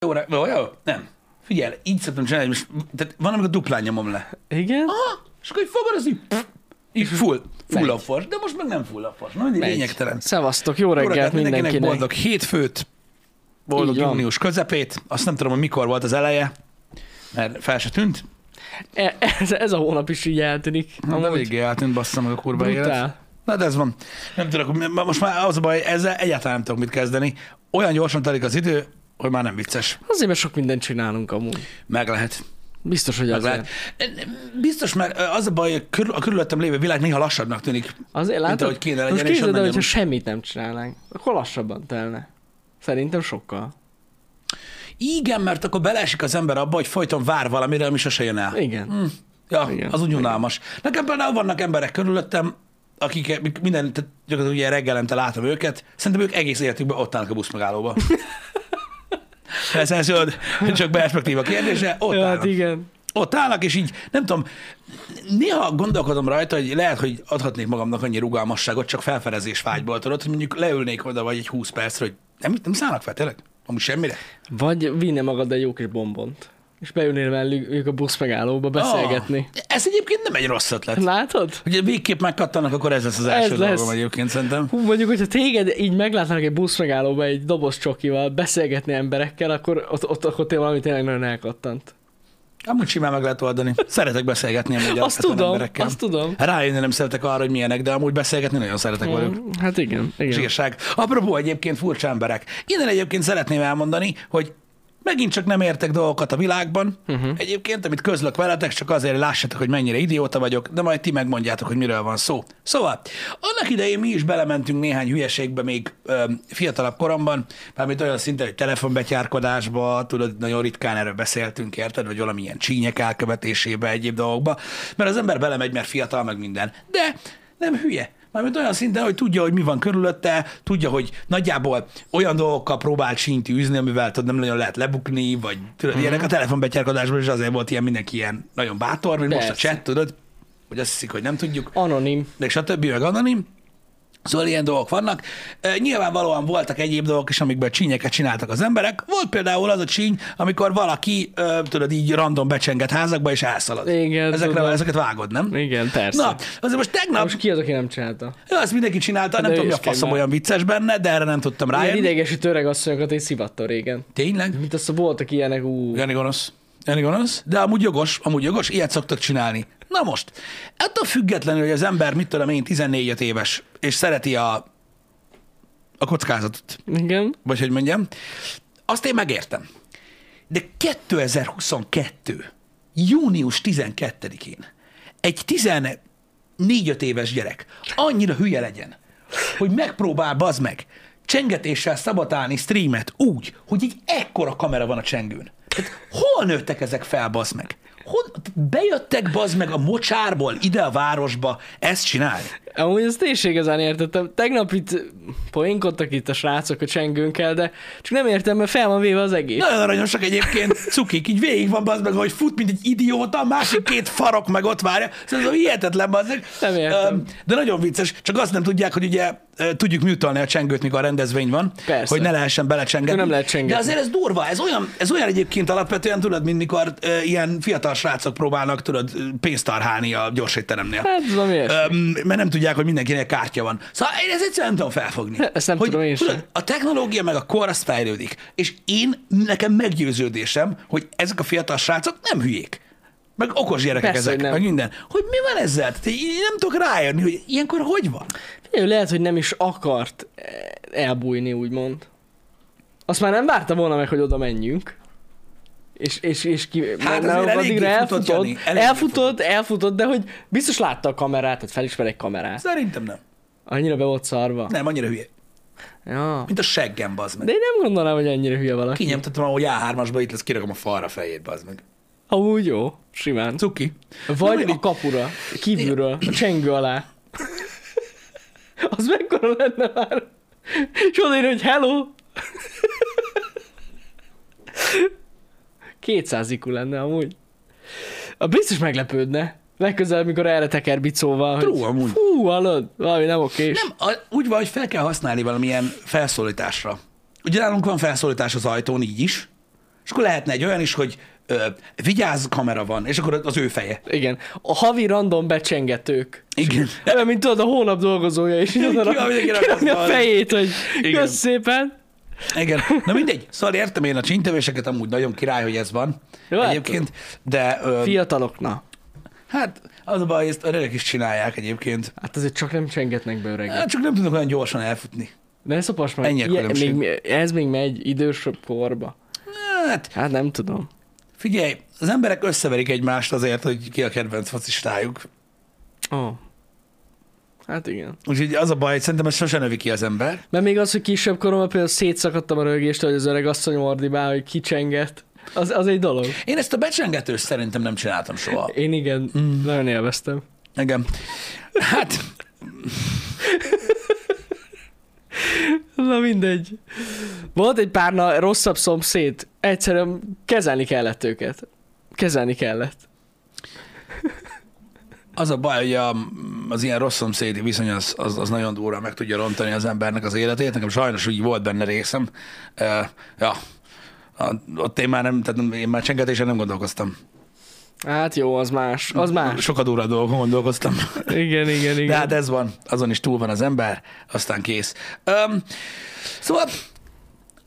Jó, re- jó, nem. Figyelj, így szoktam csinálni, most, tehát van, amikor duplán nyomom le. Igen? Aha, és akkor így fogod, az így, így full, full a fos, de most meg nem full a fos. Na, mindig Megy. lényegtelen. Szevasztok, jó reggelt reggelt mindenkinek, mindenkinek. boldog hétfőt, boldog Így június közepét. Azt nem tudom, hogy mikor volt az eleje, mert fel se tűnt. E- Ez, ez a hónap is így eltűnik. Na, de végig eltűnt, bassza meg a kurva élet. brutál. Na, de ez van. Nem tudok, most már az a baj, ezzel egyáltalán nem tudok mit kezdeni. Olyan gyorsan telik az idő, hogy már nem vicces. Azért, mert sok mindent csinálunk amúgy. Meg lehet. Biztos, hogy azért. lehet. Biztos, mert az a baj, hogy a körülöttem lévő világ néha lassabbnak tűnik. Azért látod? ahogy kéne legyen, Most képzeld el, hogyha semmit nem csinálnánk, akkor lassabban telne. Szerintem sokkal. Igen, mert akkor beleesik az ember abba, hogy folyton vár valamire, ami sose jön el. Igen. Ja, Igen. Igen. az úgy unalmas. Nekem például vannak emberek körülöttem, akik minden, tehát gyakorlatilag ugye reggelente látom őket, szerintem ők egész életükben ott állnak a buszmegállóba. ez, ez jön, csak perspektíva kérdése, ott Ja, hát igen. Ott állnak, és így, nem tudom, néha gondolkodom rajta, hogy lehet, hogy adhatnék magamnak annyi rugalmasságot, csak felfedezés vágyból tudod, hogy mondjuk leülnék oda vagy egy 20 percre, hogy nem, nem szállnak fel, tényleg? Amúgy semmire? Vagy vinne magad egy jó kis bombont. És beülnél velük a busz megállóba beszélgetni. Ah, ez egyébként nem egy rossz ötlet. Látod? Hogy végképp megkattanak, akkor ez lesz az első Ez lesz. dolgom egyébként szerintem. Hú, mondjuk, hogyha téged így meglátnak egy busz megállóba egy doboz csokival beszélgetni emberekkel, akkor ott, ott akkor tényleg valami tényleg nagyon elkattant. Amúgy simán meg lehet oldani. Szeretek beszélgetni amúgy Azt tudom, emberekkel. azt tudom. Rájönni nem szeretek arra, hogy milyenek, de amúgy beszélgetni nagyon szeretek velük. Mm, Hát igen, igen. Zsírság. Apropó egyébként furcsa emberek. Innen egyébként szeretném elmondani, hogy megint csak nem értek dolgokat a világban. Uh-huh. Egyébként, amit közlök veletek, csak azért hogy lássátok, hogy mennyire idióta vagyok, de majd ti megmondjátok, hogy miről van szó. Szóval, annak idején mi is belementünk néhány hülyeségbe még ö, fiatalabb koromban, mármint olyan szinten, hogy telefonbetyárkodásba, tudod, nagyon ritkán erről beszéltünk, érted, vagy valamilyen csínyek elkövetésébe, egyéb dolgokba, mert az ember belemegy, mert fiatal, meg minden. De nem hülye. Mármint olyan szinten, hogy tudja, hogy mi van körülötte, tudja, hogy nagyjából olyan dolgokkal próbál sínt űzni, amivel tudod, nem nagyon lehet lebukni, vagy tudod, mm. ilyenek a telefonbetyárkodásban is azért volt ilyen mindenki ilyen nagyon bátor, mint most a Persze. chat, tudod, hogy azt hiszik, hogy nem tudjuk, Anonim. de stb. meg anonim. Szóval ilyen dolgok vannak. Nyilvánvalóan voltak egyéb dolgok is, amikben csínyeket csináltak az emberek. Volt például az a csíny, amikor valaki, tudod, így random becsenget házakba és elszalad. Igen, Ezekre, tudom. ezeket vágod, nem? Igen, persze. Na, azért most tegnap, Most ki az, aki nem csinálta? Ja, azt mindenki csinálta, nem de tudom, mi a faszom olyan vicces benne, de erre nem tudtam Ilyen rájönni. idegesítő öreg asszonyokat én szivattam régen. Tényleg? Mint azt voltak ilyenek, ú. Jani gonosz. Jani gonosz, de amúgy jogos, amúgy jogos, ilyet szoktak csinálni. Na most, ettől függetlenül, hogy az ember, mit tudom én, 14 éves, és szereti a, a kockázatot, Igen. vagy hogy mondjam, azt én megértem. De 2022. június 12-én egy 14 éves gyerek annyira hülye legyen, hogy megpróbál bazd meg csengetéssel szabotálni streamet úgy, hogy egy ekkora kamera van a csengőn. Tehát hol nőttek ezek fel, bazd meg? Hol, bejöttek bazd meg a mocsárból ide a városba ezt csinálni? Amúgy ezt én igazán értettem. Tegnap itt poénkodtak itt a srácok a csengőnkkel, de csak nem értem, mert fel van véve az egész. Nagyon aranyosak egyébként, cukik, így végig van bazd meg, hogy fut, mint egy idióta, a másik két farok meg ott várja. Szóval ez hihetetlen bazd meg. Nem értem. De nagyon vicces, csak azt nem tudják, hogy ugye tudjuk műtolni a csengőt, mikor a rendezvény van, Persze. hogy ne lehessen belecsengetni. Nem lehet csengetni. De azért ez durva, ez olyan, ez olyan egyébként alapvetően, tudod, mint mikor ö, ilyen fiatal srácok próbálnak, tudod, pénzt tarhálni a gyorsétteremnél. Hát, ez. Öm, mert nem tudják, hogy mindenkinek kártya van. Szóval én ezt egyszerűen nem tudom felfogni. Ezt nem hogy, tudom én tudod, a technológia meg a kor az fejlődik. És én, nekem meggyőződésem, hogy ezek a fiatal srácok nem hülyék. Meg okos gyerekek Persze, ezek, meg minden. Hogy mi van ezzel? Tehát én nem tudok rájönni, hogy ilyenkor hogy van. Figyelj, lehet, hogy nem is akart eh, elbújni, úgymond. Azt már nem várta volna meg, hogy oda menjünk. És, és, és ki, Hát mert addigra futott, elfutott, eléggé elfutott, elfutott, de hogy biztos látta a kamerát, tehát felismer egy kamerát. Szerintem nem. Annyira be volt szarva. Nem, annyira hülye. Ja. Mint a seggem, bazd meg. De én nem gondolom, hogy ennyire hülye valaki. Kinyomtatom, ahogy A3-asba itt lesz, kirakom a falra a fejét, bazd meg. Amúgy jó, simán. Cuki. Vagy mindig. a kapura, kívülről, a csengő alá. Az mekkora lenne már? És odaír, hogy hello. 200 IQ lenne amúgy. A biztos meglepődne. Legközelebb, mikor erre teker bicóval, hogy True, amúgy. fú, hallod, valami nem okés. Nem, a, úgy van, hogy fel kell használni valamilyen felszólításra. Ugye nálunk van felszólítás az ajtón így is, És akkor lehetne egy olyan is, hogy ö, vigyázz, kamera van, és akkor az ő feje. Igen. A havi random becsengetők. Igen. Ebben, mint tudod, a hónap dolgozója, oda Ki rakott kirakni a fejét, hogy kösz szépen. Igen. Na mindegy. Szóval értem én a csíntevéseket, amúgy nagyon király, hogy ez van. Jó, hát- egyébként. De ö, Fiatalok, na. hát az a baj, ezt öregek is csinálják egyébként. Hát azért csak nem csengetnek be öreget. Hát csak nem tudnak olyan gyorsan elfutni. Ne szopas meg. Ennyi a Ilyen- különbség. még, ez még megy idősebb korba. Hát Hát nem tudom. figyelj, az emberek összeverik egymást azért, hogy ki a kedvenc focistájuk. Ó. Oh. Hát igen. Úgyhogy az a baj, hogy szerintem ez sose növi ki az ember. Mert még az, hogy kisebb koromban például szétszakadtam a rögéstől, hogy az öreg asszony ordibál, hogy kicsenget. Az, az egy dolog. Én ezt a becsengetős szerintem nem csináltam soha. Én igen, mm. nagyon élveztem. Igen. Hát, Na mindegy. Volt egy párna rosszabb szomszéd. Egyszerűen kezelni kellett őket. Kezelni kellett. Az a baj, hogy a, az ilyen rossz szomszédi viszony az, az, az nagyon durva meg tudja rontani az embernek az életét. Nekem sajnos úgy volt benne részem. Uh, ja, ott én már nem, tehát én már csengetésen nem gondolkoztam. Hát jó, az más. Az más. Sokat durva dolgokon gondolkoztam. Igen, igen, igen. De hát ez van, azon is túl van az ember, aztán kész. Um, szóval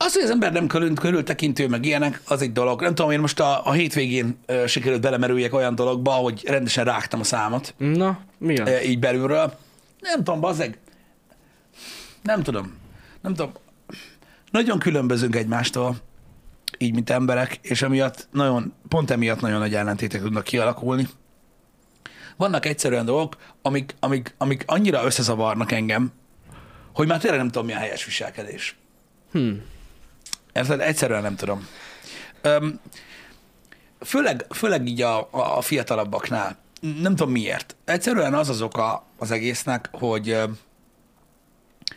az, hogy az ember nem körül, körültekintő, meg ilyenek, az egy dolog. Nem tudom, én most a, a hétvégén uh, sikerült belemerüljek olyan dologba, hogy rendesen rágtam a számot, Na, mi az? uh, így belülről. Nem tudom, bazzeg. Nem tudom. Nem tudom. Nagyon különbözünk egymástól, így, mint emberek, és emiatt nagyon, pont emiatt nagyon nagy ellentétek tudnak kialakulni. Vannak egyszerűen dolgok, amik, amik, amik annyira összezavarnak engem, hogy már tényleg nem tudom, mi a helyes viselkedés. Hm. Érted? Egyszerűen nem tudom. Öm, főleg, főleg így a, a, fiatalabbaknál. Nem tudom miért. Egyszerűen az az oka az egésznek, hogy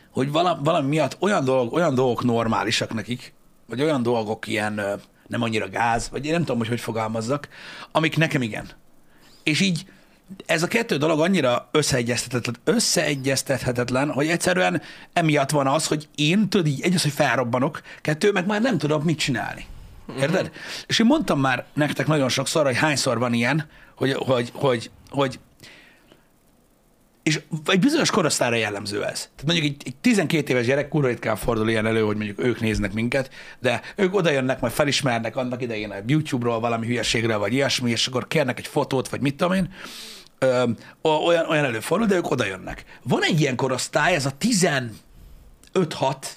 hogy valami, valami miatt olyan, dolog, olyan dolgok normálisak nekik, vagy olyan dolgok ilyen nem annyira gáz, vagy én nem tudom, hogy hogy fogalmazzak, amik nekem igen. És így ez a kettő dolog annyira összeegyeztethetetlen, összeegyeztethetetlen, hogy egyszerűen emiatt van az, hogy én, tudod így, egy az, hogy felrobbanok, kettő, meg már nem tudok mit csinálni. Érted? Uh-huh. És én mondtam már nektek nagyon sokszor, hogy hányszor van ilyen, hogy, hogy, hogy, hogy és egy bizonyos korosztályra jellemző ez. Tehát mondjuk egy, egy 12 éves gyerek kurva ritkán fordul ilyen elő, hogy mondjuk ők néznek minket, de ők oda jönnek, majd felismernek annak idején a YouTube-ról valami hülyeségről, vagy ilyesmi, és akkor kérnek egy fotót, vagy mit tudom én. Ö, olyan, olyan előfordul, de ők oda jönnek. Van egy ilyen korosztály, ez a 15-6,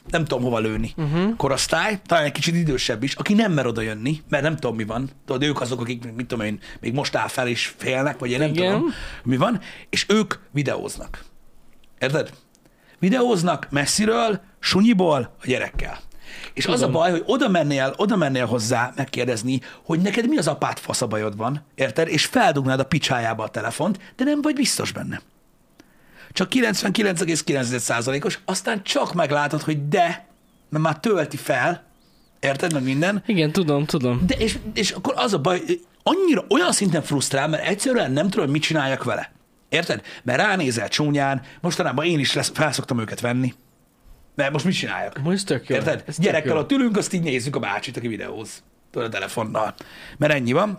nem tudom hova lőni, uh-huh. korosztály, talán egy kicsit idősebb is, aki nem mer oda jönni, mert nem tudom mi van. Tudod, ők azok, akik, mit tudom én, még most áll fel és félnek, vagy én nem Igen. tudom, mi van, és ők videóznak. Érted? Videóznak messziről, sunyiból, a gyerekkel. És Tudom. az a baj, hogy oda mennél, oda mennél hozzá megkérdezni, hogy neked mi az apát faszabajod van, érted? És feldugnád a picsájába a telefont, de nem vagy biztos benne. Csak 99,9%-os, aztán csak meglátod, hogy de, mert már tölti fel, érted, meg minden, Igen, tudom, tudom. de és, és akkor az a baj, annyira olyan szinten frusztrál, mert egyszerűen nem tudom, mit csináljak vele. Érted? Mert ránézel csúnyán, mostanában én is lesz, felszoktam őket venni. Mert most mit csináljak? Most tök jó. Érted? Ez Gyerekkel jó. ott ülünk, azt így nézzük a bácsit, aki videóz. Tudod, a telefonnal. Mert ennyi van.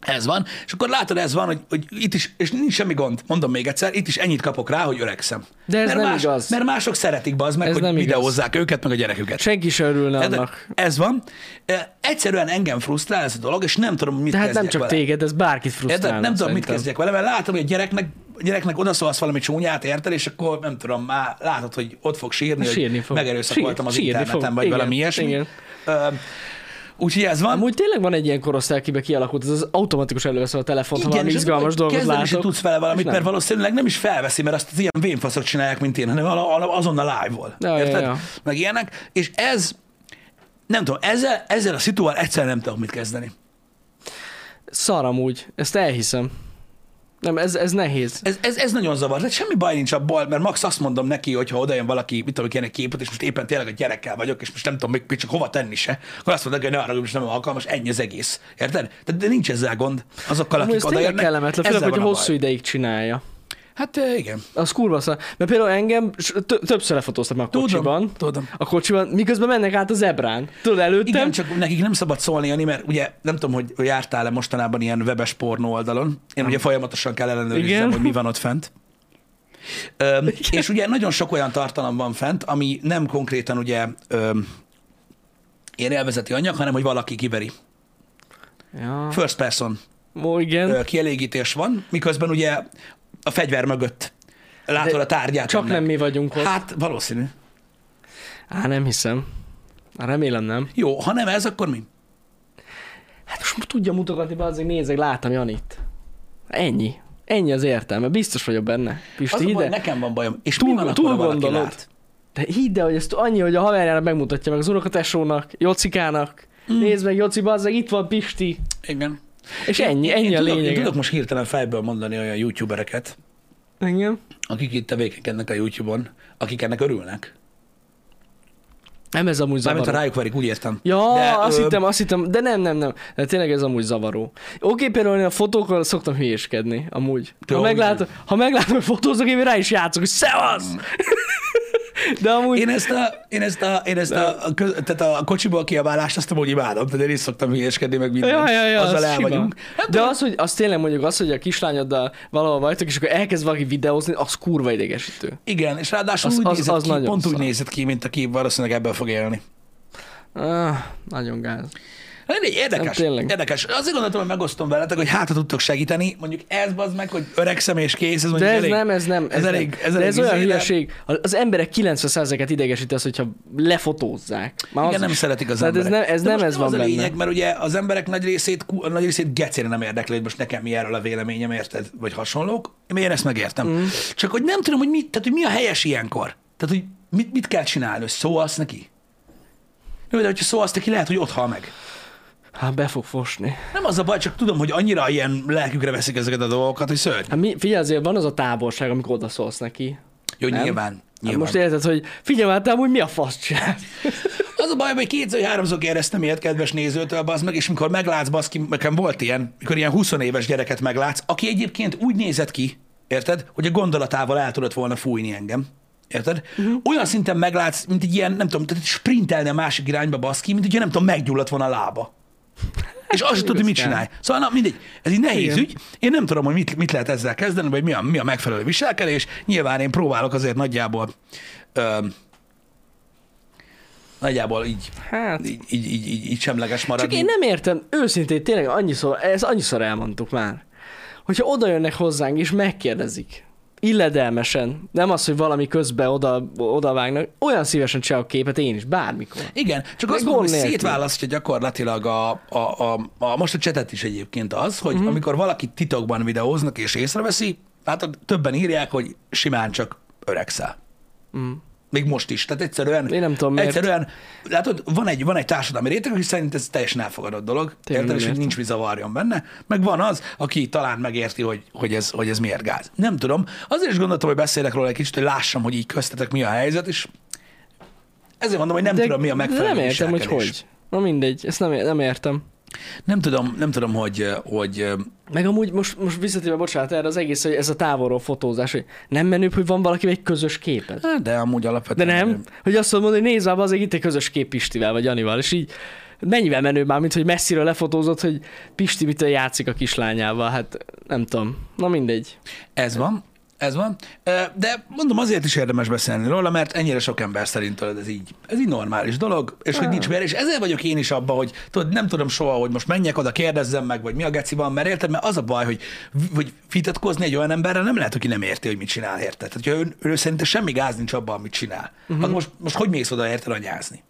Ez van. És akkor látod, ez van, hogy, hogy itt is, és nincs semmi gond, mondom még egyszer, itt is ennyit kapok rá, hogy öregszem. De ez mert nem más, igaz. Mert mások szeretik, bazd meg, Ez hogy nem igaz. videózzák őket, meg a gyereküket. Senki se örülne Érted? annak. Ez van. Egyszerűen engem frusztrál ez a dolog, és nem tudom, mit De hát nem csak vele. téged, ez bárkit frusztrálna. Érted? Nem tudom, mit szerintem. kezdjek vele, mert látom, hogy a gyereknek, a gyereknek odaszólsz valami csúnyát, érted, és akkor nem tudom, már látod, hogy ott fog sírni, Sírni hogy fog. megerőszakoltam az Sír- sírni interneten, fog. vagy Igen, valami ilyesmi. igen. Ö, Úgyhogy ez van. Amúgy tényleg van egy ilyen korosztály, akiben kialakult, ez az automatikus előveszem a telefont, ha valami az, izgalmas dolgot látok. tudsz vele valamit, mert valószínűleg nem is felveszi, mert azt az ilyen vénfaszok csinálják, mint én, hanem azonnal live-ol. Ja, ja, Érted? ja. Meg ilyenek. És ez, nem tudom, ezzel, ezzel a szituál egyszerűen nem tudok mit kezdeni. Szar amúgy, ezt elhiszem. Nem, ez, ez nehéz. Ez, ez, ez nagyon zavar. Tehát semmi baj nincs abból, mert max azt mondom neki, hogy ha oda jön valaki, mit tudom, egy képet, és most éppen tényleg a gyerekkel vagyok, és most nem tudom, még csak hova tenni se, akkor azt mondom, hogy ne arra, most nem alkalmas, ennyi az egész. Érted? Tehát de nincs ezzel gond azokkal, akik ez oda tényleg jönnek. kellemetlen, főleg, hogy hosszú baj. ideig csinálja. Hát igen. Az kurva szar. Mert például engem többször lefotóztak már a kocsiban. Tudom, tudom. A kocsiban, miközben mennek át a zebrán. Tudod, előttem? Igen, csak nekik nem szabad szólni, Jani, mert ugye nem tudom, hogy jártál-e mostanában ilyen webes pornó oldalon. Én ugye folyamatosan kell ellenőrizzem, Igen. hogy mi van ott fent. Öm, és ugye nagyon sok olyan tartalom van fent, ami nem konkrétan ugye öm, ilyen élvezeti anyag, hanem hogy valaki kiveri. Ja. First person Ó, igen. kielégítés van, miközben ugye a fegyver mögött látod De a tárgyát. Csak ennek. nem mi vagyunk ott. Hát valószínű. Á, nem hiszem. Remélem nem. Jó, ha nem ez, akkor mi? Hát most tudja mutogatni, azért nézzek, láttam Janit. Ennyi. Ennyi az értelme. Biztos vagyok benne. Pisti, Az a baj, ide. nekem van bajom. És Túl- mi van túl gondolod. lát? De hidd el, hogy ezt annyi, hogy a haverjának megmutatja meg az unokatesónak, Jocikának. Mm. Nézd meg, Joci, bazzeg, itt van Pisti. Igen. És ennyi, ennyi én a tudok, Én lényeg. tudok most hirtelen fejből mondani olyan youtubereket, Engem? akik itt tevékenykednek a YouTube-on, akik ennek örülnek. Nem ez amúgy Mármint zavaró. ha rájuk verik, úgy értem. Ja, De, azt ö, hittem, azt hittem, de nem, nem, nem. De tényleg ez amúgy zavaró. Oké, például én a fotókon szoktam hülyéskedni, amúgy. Te Ha meglátom, ha meglátom, hogy fotózok, én rá is játszok, hogy szevasz! De amúgy... Én ezt a, én ezt a, én ezt a, a, köz, tehát a kocsiból kiabálást azt amúgy imádom, tehát én is szoktam hülyeskedni, meg minden. Ja, ja, ja, Azzal az el sima. vagyunk. Hát, De az, hogy az tényleg mondjuk az, hogy a kislányoddal valahol vagytok, és akkor elkezd valaki videózni, az kurva idegesítő. igen, és ráadásul Az- úgy az- nézett az ki, pont úgy szar. nézett ki, mint aki valószínűleg ebből fog élni. Ah, nagyon gáz. Hát Egy érdekes, Nem, tényleg. érdekes. Azért gondoltam, hogy megosztom veletek, hogy hát tudtok segíteni. Mondjuk ez bazd meg, hogy öregszem és kész, ez De ez elég, nem, ez nem. Ez, ez nem. elég, ez De elég ez olyan izé, hülyeség. Az emberek 90%-et idegesíti az, hogyha lefotózzák. Már Igen, az nem is. szeretik az Tehát ez emberek. nem, ez De nem ez van az a benne. lényeg, mert ugye az emberek nagy részét, nagy részét gecére nem érdekli, hogy most nekem mi erről a véleményem, érted? Vagy hasonlók. Én ezt megértem. Mm. Csak hogy nem tudom, hogy, mit, tehát, hogy mi a helyes ilyenkor. Tehát, hogy mit, mit kell csinálni, hogy szólsz neki? Jó, de hogyha szólsz neki, lehet, hogy ott hal meg. Hát be fog fosni. Nem az a baj, csak tudom, hogy annyira ilyen lelkükre veszik ezeket a dolgokat, hogy szörny. Hát mi, figyelj, azért van az a távolság, amikor odaszólsz neki. Jó, Nem? nyilván. Hát nyilván. most érted, hogy figyelj már, te amúgy mi a fasz csinálsz? Az a baj, hogy kétszer, háromszor kérdeztem ilyet kedves nézőtől, bazd meg, és mikor meglátsz, baszki, nekem volt ilyen, mikor ilyen 20 éves gyereket meglátsz, aki egyébként úgy nézett ki, érted, hogy a gondolatával el tudott volna fújni engem. Érted? Uh-huh. Olyan szinten meglátsz, mint egy ilyen, nem tudom, tehát sprintelni a másik irányba, baszki, mint hogyha nem tudom, meggyulladt volna a lába. És azt sem tudod, mit csinálj. Szóval, na mindegy, ez egy nehéz Igen. ügy. Én nem tudom, hogy mit, mit lehet ezzel kezdeni, vagy mi a, mi a megfelelő viselkedés. Nyilván én próbálok azért nagyjából ö, nagyjából így Hát, így, így, így, így, így semleges maradni. csak én nem értem, őszintén tényleg annyiszor, ez annyiszor elmondtuk már, hogyha oda jönnek hozzánk és megkérdezik, illedelmesen, nem az, hogy valami közben oda, oda vágnak, olyan szívesen csinálok képet én is, bármikor. Igen, csak azt mondom, hogy szétválasztja gyakorlatilag a, a, a, a, most a csetet is egyébként az, hogy Mhm. uh-huh. amikor valaki titokban videóznak és észreveszi, látod, többen írják, hogy simán csak öregszel. Mm. Még most is. Tehát egyszerűen, Én nem tudom, miért. egyszerűen látod, van egy, van egy társadalmi réteg, aki szerint ez teljesen elfogadott dolog, Tényleg érted, és hogy nincs mi zavarjon benne, meg van az, aki talán megérti, hogy, hogy, ez, hogy ez miért gáz. Nem tudom. Azért is gondoltam, hogy beszélek róla egy kicsit, hogy lássam, hogy így köztetek mi a helyzet, és ezért mondom, hogy nem De tudom, mi a megfelelő Nem értem, hogy hogy. Na mindegy, ezt nem, nem értem. Nem tudom, nem tudom, hogy, hogy Meg amúgy most, most visszatérve, bocsánat, erre az egész, hogy ez a távolról fotózás, hogy nem menőbb, hogy van valakivel egy közös képed. hát, de amúgy De alapvetően nem, hogy azt mondod, hogy nézd már, az itt egy közös kép Pistivel, vagy Janival, és így mennyivel menőbb már, mint hogy messziről lefotózott, hogy Pisti mitől játszik a kislányával, hát nem tudom. Na mindegy. Ez van, ez van. De mondom, azért is érdemes beszélni róla, mert ennyire sok ember szerint ez így, ez így normális dolog, és hogy nincs miért, és ezért vagyok én is abban, hogy tudod, nem tudom soha, hogy most menjek oda, kérdezzem meg, vagy mi a geci van, mert érted, mert az a baj, hogy, hogy vitatkozni egy olyan emberrel nem lehet, aki nem érti, hogy mit csinál, érted? Tehát, ő, ő szerinte semmi gáz nincs abban, amit csinál. Uh-huh. Hát most, most hogy mész oda, érted, anyázni?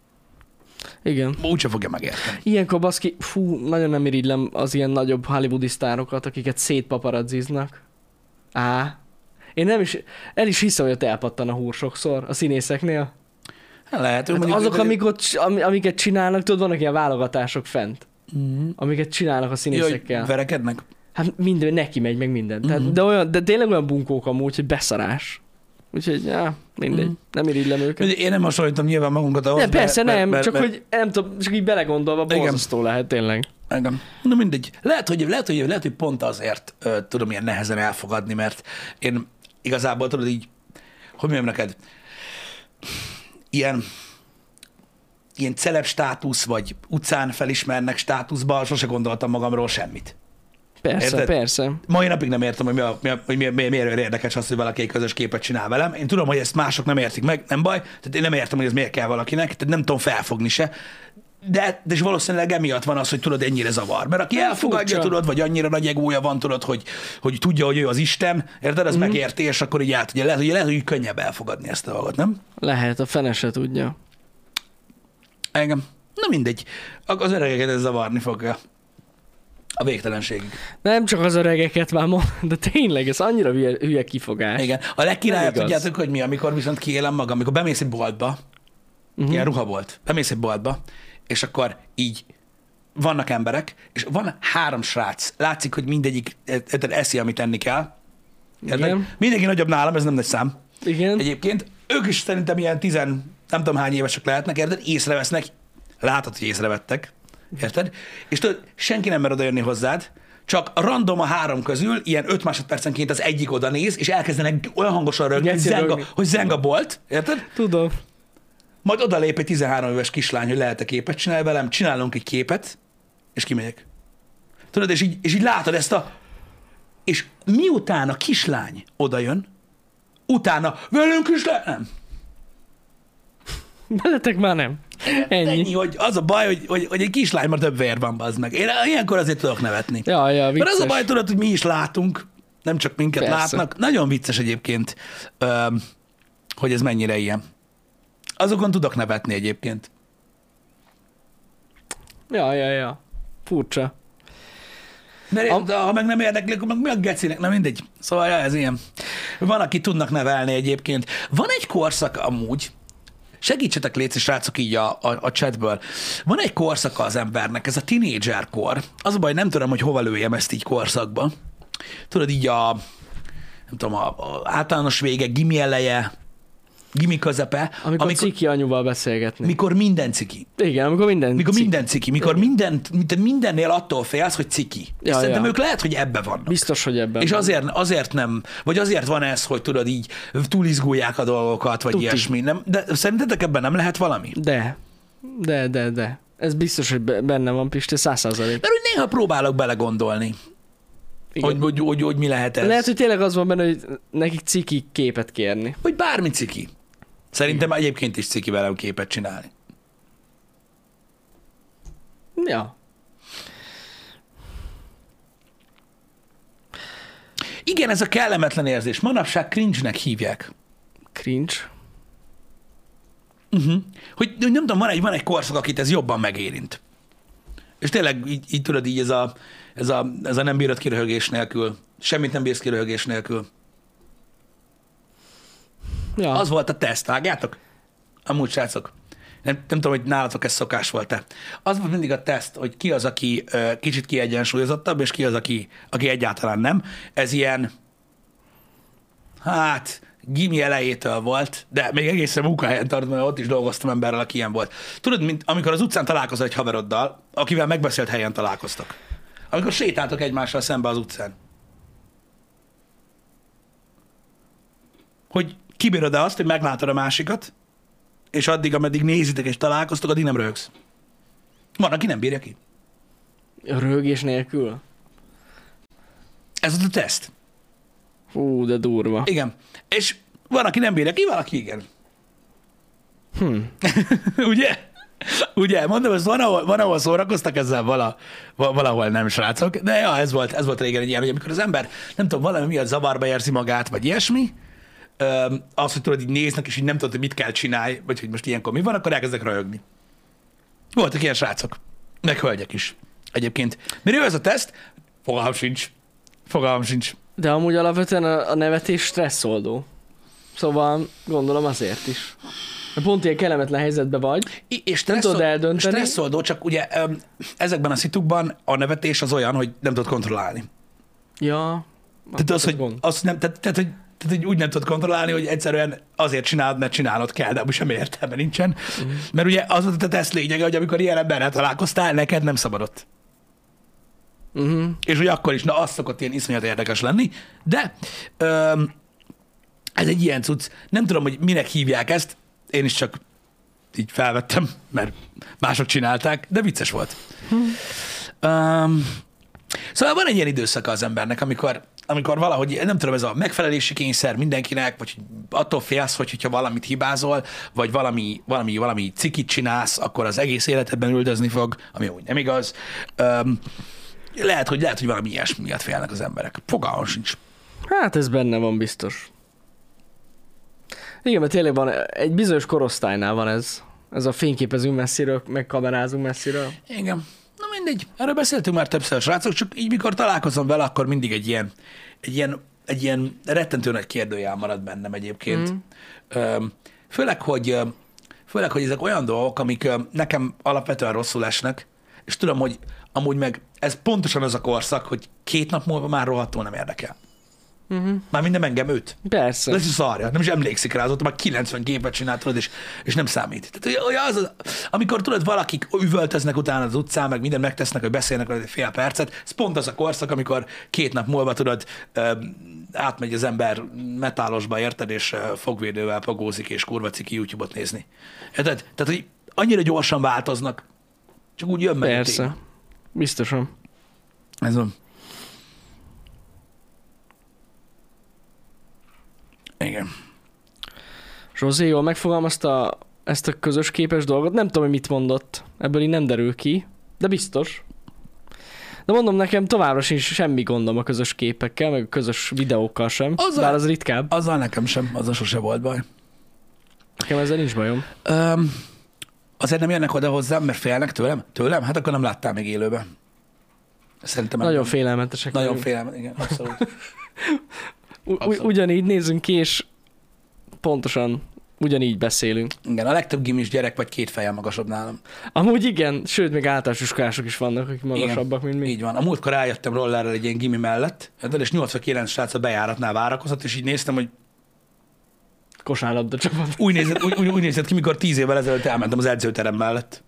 Igen. Úgyse fogja megérteni. Ilyenkor baszki, fú, nagyon nem irigylem az ilyen nagyobb hollywoodi sztárokat, akiket szétpaparazziznak. Á. Én nem is, el is hiszem, hogy ott elpattan a húr sokszor a színészeknél. Hát lehet, Hát mondjuk- azok, amik ott, amiket csinálnak, tudod, vannak ilyen válogatások fent, Mhm. amiket csinálnak a színészekkel. verekednek? Hát minden, neki megy, meg minden. Tehát, Mhm. de, olyan, de tényleg olyan bunkók amúgy, hogy beszarás. Úgyhogy, já, mindegy. Mhm. Nem irigylem őket. Én nem hasonlítom nyilván magunkat ahhoz. Nem, persze mert- nem, mert- csak mert- hogy nem tudom, csak így belegondolva borzasztó lehet tényleg. Engem. Na mindegy. Lehet, hogy, lehet, hogy, lehet, hogy pont azért ö, tudom ilyen nehezen elfogadni, mert én igazából tudod így, hogy mondjam neked, ilyen, ilyen celeb státusz, vagy utcán felismernek státuszba, sose gondoltam magamról semmit. Persze, Érted? persze. Mai napig nem értem, hogy, mi a, mi a, hogy mi, mi, miért érdekes az, hogy valaki egy közös képet csinál velem. Én tudom, hogy ezt mások nem értik meg, nem baj. Tehát én nem értem, hogy ez miért kell valakinek, tehát nem tudom felfogni se. De, de és valószínűleg emiatt van az, hogy tudod, ennyire zavar. Mert aki elfogadja, furcsa. tudod, vagy annyira nagy egója van, tudod, hogy, hogy tudja, hogy ő az Isten, érted, az mm. megérti, és akkor így át, ugye lehet, hogy lehet, hogy könnyebb elfogadni ezt a dolgot, nem? Lehet, a fene se tudja. Engem. Na mindegy. Az öregeket ez zavarni fogja. A végtelenségig. Nem csak az öregeket már mond, de tényleg, ez annyira hülye, hülye kifogás. Igen. A legkirályabb, tudjátok, hogy mi, amikor viszont kiélem magam, amikor bemész egy boltba, uh-huh. ilyen ruhabolt, bemész egy boltba, és akkor így vannak emberek, és van három srác. Látszik, hogy mindegyik eszi, amit enni kell. Igen. Mindenki nagyobb nálam, ez nem nagy szám. Igen. Egyébként ők is szerintem ilyen tizen, nem tudom hány évesek lehetnek, érted? Észrevesznek, látod, hogy észrevettek, érted? És tudod, senki nem mer odajönni hozzád, csak random a három közül, ilyen öt másodpercenként az egyik oda néz, és elkezdenek olyan hangosan rögni, hogy Geci zeng, a, rögni. hogy zeng a bolt, érted? Tudom. Majd odalép egy 13 éves kislány, hogy lehet-e képet csinálni velem, csinálunk egy képet, és kimegyek. Tudod, és így, és így látod ezt a... És miután a kislány odajön, utána velünk is le... Nem. Veletek már nem. Ennyi. Ennyi, hogy az a baj, hogy, hogy, hogy egy kislány már több vér van, bazd meg. Én ilyenkor azért tudok nevetni. Ja, ja, Mert vicces. az a baj, tudod, hogy mi is látunk, nem csak minket Persze. látnak. Nagyon vicces egyébként, hogy ez mennyire ilyen. Azokon tudok nevetni egyébként. Ja, ja, ja. Furcsa. Mert de ha meg nem érdekli, akkor meg mi a gecinek? Na mindegy. Szóval ja, ez ilyen. Van, aki tudnak nevelni egyébként. Van egy korszak amúgy, segítsetek légy, srácok így a, a, a chatből. Van egy korszaka az embernek, ez a tínédzser kor. Az a baj, nem tudom, hogy hova lőjem ezt így korszakba. Tudod, így a, nem tudom, a, a általános vége, gimi eleje, gimi közepe, Amikor, amikor, ciki anyuval beszélgetni. mikor minden ciki. Igen, amikor minden Mikor ciki. minden ciki, mikor minden, mindennél attól félsz, hogy ciki. Ja, Ja, Szerintem ja. ők lehet, hogy ebbe vannak. Biztos, hogy ebben. És van. azért, azért nem, vagy azért van ez, hogy tudod így túlizgulják a dolgokat, vagy Tuti. ilyesmi. Nem, de szerintetek ebben nem lehet valami? De. De, de, de. Ez biztos, hogy be- benne van, Pisti, száz százalék. Mert úgy néha próbálok belegondolni, hogy, hogy, hogy, hogy mi lehet ez. Lehet, hogy tényleg az van benne, hogy nekik ciki képet kérni. Vagy bármi ciki. Szerintem egyébként is ciki velem képet csinálni. Ja. Igen, ez a kellemetlen érzés. Manapság cringe-nek hívják. Cringe. Uh-huh. Hogy hogy nem tudom, van egy, van egy korszak, akit ez jobban megérint. És tényleg így, így tudod, így ez a, ez, a, ez a nem bírod kiröhögés nélkül. Semmit nem bírsz kiröhögés nélkül. Ja. Az volt a teszt, vágjátok? Amúgy, srácok. Nem, nem tudom, hogy nálatok ez szokás volt-e. Az volt mindig a teszt, hogy ki az, aki ö, kicsit kiegyensúlyozottabb, és ki az, aki, aki egyáltalán nem. Ez ilyen, hát, gimi elejétől volt, de még egészen munkahelyen tartom, mert ott is dolgoztam emberrel, aki ilyen volt. Tudod, mint amikor az utcán találkozol egy haveroddal, akivel megbeszélt helyen találkoztak. Amikor sétáltok egymással szembe az utcán. Hogy kibírod-e azt, hogy meglátod a másikat, és addig, ameddig nézitek és találkoztok, addig nem röhögsz. Van, aki nem bírja ki. Rögés nélkül. Ez az a teszt. Hú, de durva. Igen. És van, aki nem bírja ki, van, aki igen. Hm. Ugye? Ugye? Mondom, ez van, ahol, van, ahol szórakoztak ezzel vala, va- valahol nem, srácok. De ja, ez volt, ez volt régen egy ilyen, hogy amikor az ember, nem tudom, valami miatt zavarba érzi magát, vagy ilyesmi, az, hogy tudod, így néznek, és így nem tudod, hogy mit kell csinálni, vagy hogy most ilyenkor mi van, akkor elkezdek röhögni. Voltak ilyen srácok. Meg hölgyek is. Egyébként. Miről ez a teszt? Fogalmam sincs. Fogalmam sincs. De amúgy alapvetően a, a nevetés stresszoldó. Szóval gondolom azért is. Pont ilyen kellemetlen helyzetben vagy. I- És Nem tudod eldönteni. stresszoldó, csak ugye ezekben a szitukban a nevetés az olyan, hogy nem tudod kontrollálni. Ja. Tehát az, hogy, az nem, tehát, tehát, hogy, tehát, hogy úgy nem tudod kontrollálni, hogy egyszerűen azért csinálod, mert csinálod kell, de amúgy semmi értelme nincsen. Uh-huh. Mert ugye az a teszt lényege, hogy amikor ilyen emberrel találkoztál, neked nem szabadott. Uh-huh. És hogy akkor is, na az szokott ilyen iszonyat érdekes lenni, de öm, Ez egy ilyen cucc. Nem tudom, hogy minek hívják ezt. Én is csak így felvettem, mert mások csinálták, de vicces volt. Um, szóval van egy ilyen időszaka az embernek, amikor, amikor valahogy, nem tudom, ez a megfelelési kényszer mindenkinek, vagy attól félsz, hogy, hogyha valamit hibázol, vagy valami, valami, valami cikit csinálsz, akkor az egész életedben üldözni fog, ami úgy nem igaz. Um, lehet, hogy, lehet, hogy valami ilyesmi miatt félnek az emberek. Fogalmam sincs. Hát ez benne van biztos. Igen, mert tényleg van, egy bizonyos korosztálynál van ez. Ez a fényképezünk messziről, meg kamerázunk messziről. Igen. Na mindegy, erről beszéltünk már többször, srácok, csak így mikor találkozom vele, akkor mindig egy ilyen, egy ilyen, egy ilyen rettentő nagy kérdőjel marad bennem egyébként. Mm. Főleg, hogy, főleg, hogy ezek olyan dolgok, amik nekem alapvetően rosszul esnek, és tudom, hogy amúgy meg ez pontosan az a korszak, hogy két nap múlva már rohadtul nem érdekel. Uh-huh. Már minden engem őt. Persze. Ez is szarja, nem is emlékszik rá, azóta már 90 képet csináltad, és, és nem számít. Tehát, hogy az, az, amikor tudod, valakik üvöltöznek utána az utcán, meg minden megtesznek, hogy beszélnek veled egy fél percet, ez pont az a korszak, amikor két nap múlva tudod, átmegy az ember metálosba, érted, és fogvédővel pagózik, és kurva ciki YouTube-ot nézni. Érted? Tehát, hogy annyira gyorsan változnak, csak úgy jön meg. Persze. Biztosan. Ez van. Igen. Zsozé jól megfogalmazta ezt a közös képes dolgot. Nem tudom, hogy mit mondott. Ebből így nem derül ki, de biztos. De mondom nekem továbbra sincs semmi gondom a közös képekkel, meg a közös videókkal sem. Azzal, bár az ritkább. Azzal nekem sem, azzal sose volt baj. Nekem ezzel nincs bajom. Um, azért nem jönnek oda hozzám, mert félnek tőlem? Tőlem? Hát akkor nem láttál még élőben. Szerintem Nagyon félelmetesek. Nagyon félelmetesek, igen, abszolút. Abszolút. Ugyanígy nézünk ki, és pontosan ugyanígy beszélünk. Igen, a legtöbb gimis gyerek vagy két fejjel magasabb nálam. Amúgy igen, sőt, még általános iskolások is vannak, akik magasabbak, igen, mint mi. Így van. A múltkor rájöttem rollerrel egy ilyen gimi mellett, és 89 srác a bejáratnál várakozott, és így néztem, hogy kosárlabda csapat. Úgy nézett, úgy, úgy, úgy nézett ki, mikor tíz évvel ezelőtt elmentem az edzőterem mellett.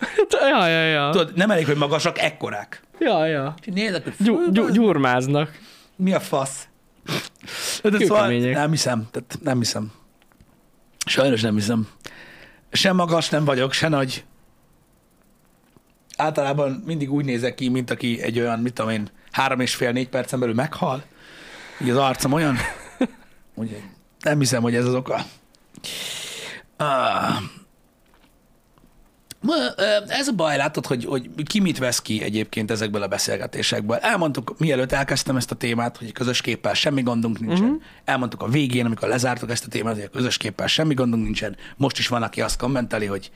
ja, ja, ja. Tudod, nem elég, hogy magasak, ekkorák. Ja, ja. Nézek, hogy Gyú, gyú, gyurmáznak. Mi a fasz? De szóval nem hiszem, tehát nem hiszem. Sajnos nem hiszem. Sem magas nem vagyok, se nagy. Általában mindig úgy nézek ki, mint aki egy olyan, mit tudom én, három és fél, négy percen belül meghal. Így az arcom olyan. Úgy, nem hiszem, hogy ez az oka. Uh, ez a baj, látod, hogy, hogy ki mit vesz ki egyébként ezekből a beszélgetésekből. Elmondtuk, mielőtt elkezdtem ezt a témát, hogy közös képpel semmi gondunk nincsen. Uh-huh. Elmondtuk a végén, amikor lezártuk ezt a témát, hogy a közös képpel semmi gondunk nincsen. Most is van, aki azt kommenteli, hogy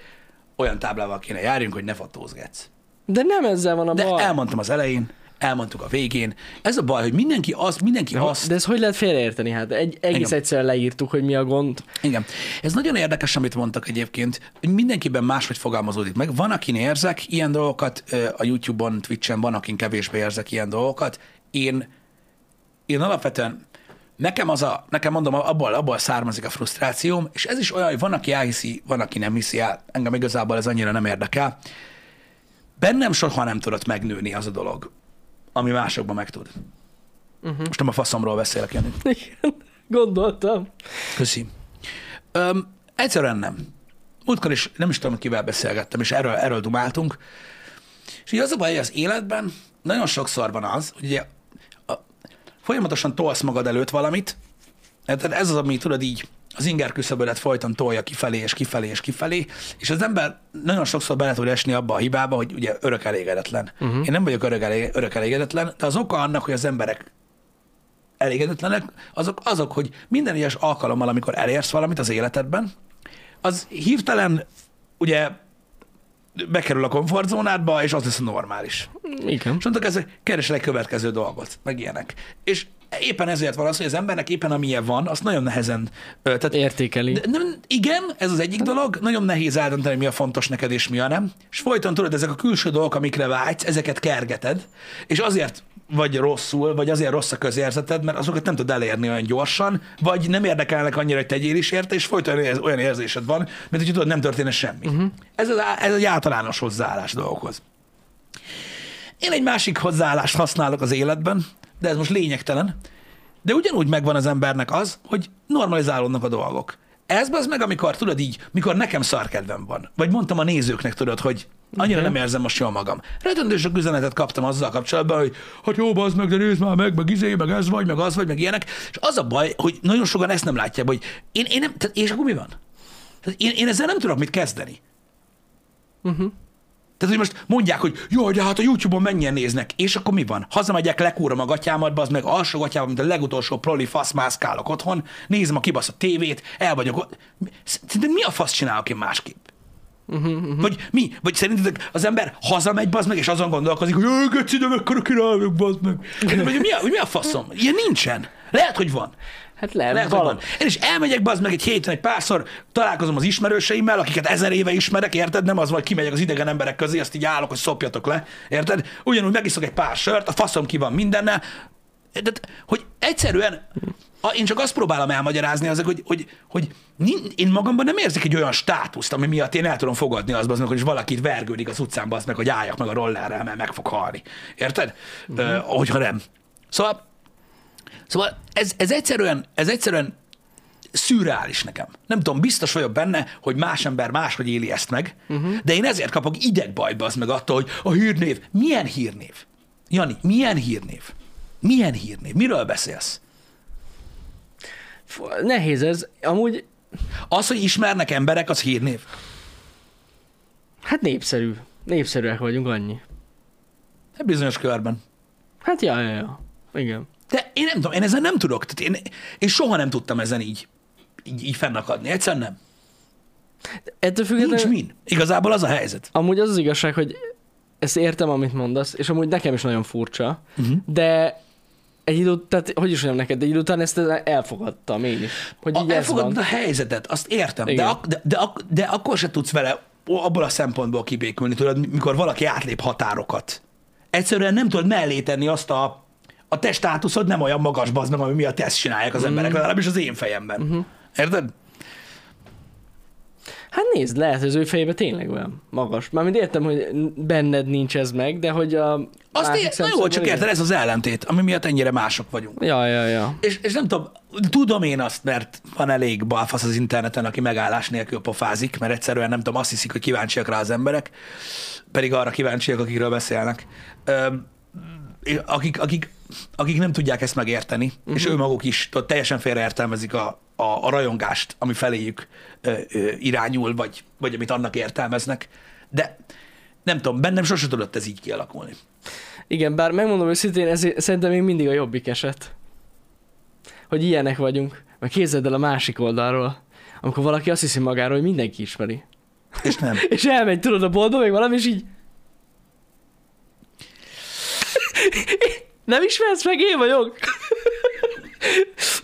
olyan táblával kéne járjunk, hogy ne fotózgetsz. De nem ezzel van a De baj. elmondtam az elején, elmondtuk a végén. Ez a baj, hogy mindenki az, mindenki ja, azt... De ez hogy lehet félreérteni? Hát egy, egész Igen. egyszerűen leírtuk, hogy mi a gond. Igen. Ez nagyon érdekes, amit mondtak egyébként, hogy mindenkiben máshogy fogalmazódik meg. Van, akin érzek ilyen dolgokat, a YouTube-on, Twitch-en van, akin kevésbé érzek ilyen dolgokat. Én, én alapvetően Nekem az a, nekem mondom, abból, abból származik a frusztrációm, és ez is olyan, hogy van, aki elhiszi, van, aki nem hiszi el. Engem igazából ez annyira nem érdekel. Bennem soha nem tudott megnőni az a dolog, ami másokban megtud. Uh-huh. Most nem a faszomról beszélek, Jani. Igen, gondoltam. Köszi. Öm, egyszerűen nem. Múltkor is nem is tudom, kivel beszélgettem, és erről, erről dumáltunk. És így az a baj, hogy az életben nagyon sokszor van az, hogy ugye a, folyamatosan tolsz magad előtt valamit, ez az, ami tudod így az inger küszöbölet folyton tolja kifelé, és kifelé, és kifelé, és az ember nagyon sokszor bele tud esni abba a hibába, hogy ugye örök elégedetlen. Uh-huh. Én nem vagyok örök, elég, örök elégedetlen, de az oka annak, hogy az emberek elégedetlenek, azok, azok, hogy minden egyes alkalommal, amikor elérsz valamit az életedben, az hirtelen ugye bekerül a komfortzónádba, és az lesz a normális. Igen. És mondtak, ez keresel egy következő dolgot, meg ilyenek. És éppen ezért van az, hogy az embernek éppen amilyen van, azt nagyon nehezen... Tehát, Értékeli. De nem, igen, ez az egyik dolog, nagyon nehéz eldönteni, mi a fontos neked és mi a nem. És folyton tudod, ezek a külső dolgok, amikre vágysz, ezeket kergeted, és azért vagy rosszul, vagy azért rossz a közérzeted, mert azokat nem tud elérni olyan gyorsan, vagy nem érdekelnek annyira, hogy tegyél is érte, és folyton olyan érzésed van, mint hogy tudod, nem történne semmi. Uh-huh. Ez, az, ez egy általános hozzáállás dolgokhoz. Én egy másik hozzáállást használok az életben, de ez most lényegtelen. De ugyanúgy megvan az embernek az, hogy normalizálódnak a dolgok. Ez az meg, amikor tudod így, mikor nekem szarkedvem van. Vagy mondtam a nézőknek, tudod, hogy annyira nem érzem most jól magam. Rettentő sok üzenetet kaptam azzal kapcsolatban, hogy hát jó, az meg, de nézd már meg, meg izé, meg ez vagy, meg az vagy, meg ilyenek. És az a baj, hogy nagyon sokan ezt nem látják, hogy én, én nem, tehát, és akkor mi van? Tehát én, én ezzel nem tudok mit kezdeni. Uh-huh. Tehát, hogy most mondják, hogy jó, de hát a YouTube-on mennyien néznek, és akkor mi van? Hazamegyek, lekúrom a gatyámat, az meg alsó gatyámat, mint a legutolsó proli fasz mászkálok otthon, nézem a kibasz a tévét, el vagyok ott. Szerinted mi a fasz csinálok én másképp? Uh-huh, uh-huh. Vagy mi? Vagy szerintetek az ember hazamegy, bazd meg, és azon gondolkozik, hogy jaj, geci, de mekkora királyok, bazd meg. Vagy mi a, mi a faszom? Ilyen nincsen. Lehet, hogy van. Hát lehet, Lehet, hogy van. Én is elmegyek, bazd meg egy héten egy párszor, találkozom az ismerőseimmel, akiket ezer éve ismerek, érted? Nem az, hogy kimegyek az idegen emberek közé, azt így állok, hogy szopjatok le, érted? Ugyanúgy megiszok egy pár sört, a faszom ki van mindennel. De, hogy egyszerűen, én csak azt próbálom elmagyarázni, azok, hogy, hogy, hogy én magamban nem érzek egy olyan státuszt, ami miatt én el tudom fogadni azt, bazd meg, hogy valaki itt vergődik az utcán, az meg, hogy álljak meg a rollerrel, mert meg fog halni. Érted? Uh-huh. Uh, hogyha nem. Szóval Szóval ez, ez, egyszerűen, ez egyszerűen szürreális nekem. Nem tudom, biztos vagyok benne, hogy más ember máshogy éli ezt meg, uh-huh. de én ezért kapok idegbajba az meg attól, hogy a hírnév. Milyen hírnév? Jani, milyen hírnév? Milyen hírnév? Miről beszélsz? Nehéz ez. Amúgy, Az, hogy ismernek emberek, az hírnév. hát népszerű. Népszerűek vagyunk, annyi. Hát bizonyos körben. Hát ja, ja, ja. Igen. De én nem tudom, én ezen nem tudok. Tehát én, én soha nem tudtam ezen így, így, így fennakadni. Egyszerűen nem. Ettől függetlenül... Nincs min. Igazából az a helyzet. Amúgy az az igazság, hogy ezt értem, amit mondasz, és amúgy nekem is nagyon furcsa, uh-huh. de egy idő, tehát hogy is mondjam neked, egy idő után ezt elfogadtam én is. Hogy így A, ez elfogadod a helyzetet, azt értem, de, ak- de, de, ak- de akkor se tudsz vele abból a szempontból kibékülni, tudod, mikor valaki átlép határokat. Egyszerűen nem tudod mellé tenni azt a, a te státuszod nem olyan magas bazd meg, ami miatt ezt csinálják az emberek, legalábbis az én fejemben. Mhm. Érted? Hát nézd, lehet, az ő fejében tényleg olyan magas. Mármint értem, hogy benned nincs ez meg, de hogy a Azt ér, na jó, csak érted, ez az ellentét, ami miatt ennyire mások vagyunk. Ja, ja, ja. És, és nem tudom, tudom én azt, mert van elég balfasz az interneten, aki megállás nélkül pofázik, mert egyszerűen nem tudom, azt hiszik, hogy kíváncsiak rá az emberek, pedig arra kíváncsiak, akikről beszélnek. Öm, akik, akik, akik nem tudják ezt megérteni, uh-huh. és ő maguk is tudod, teljesen félreértelmezik a, a, a rajongást, ami feléjük ö, ö, irányul, vagy, vagy amit annak értelmeznek. De nem tudom, bennem sose tudott ez így kialakulni. Igen, bár megmondom őszintén, ez szerintem még mindig a jobbik eset. Hogy ilyenek vagyunk. Meg képzeld el a másik oldalról, amikor valaki azt hiszi magáról, hogy mindenki ismeri. És nem. És elmegy, tudod, a boltba, meg valami, és így... Nem ismersz meg, én vagyok.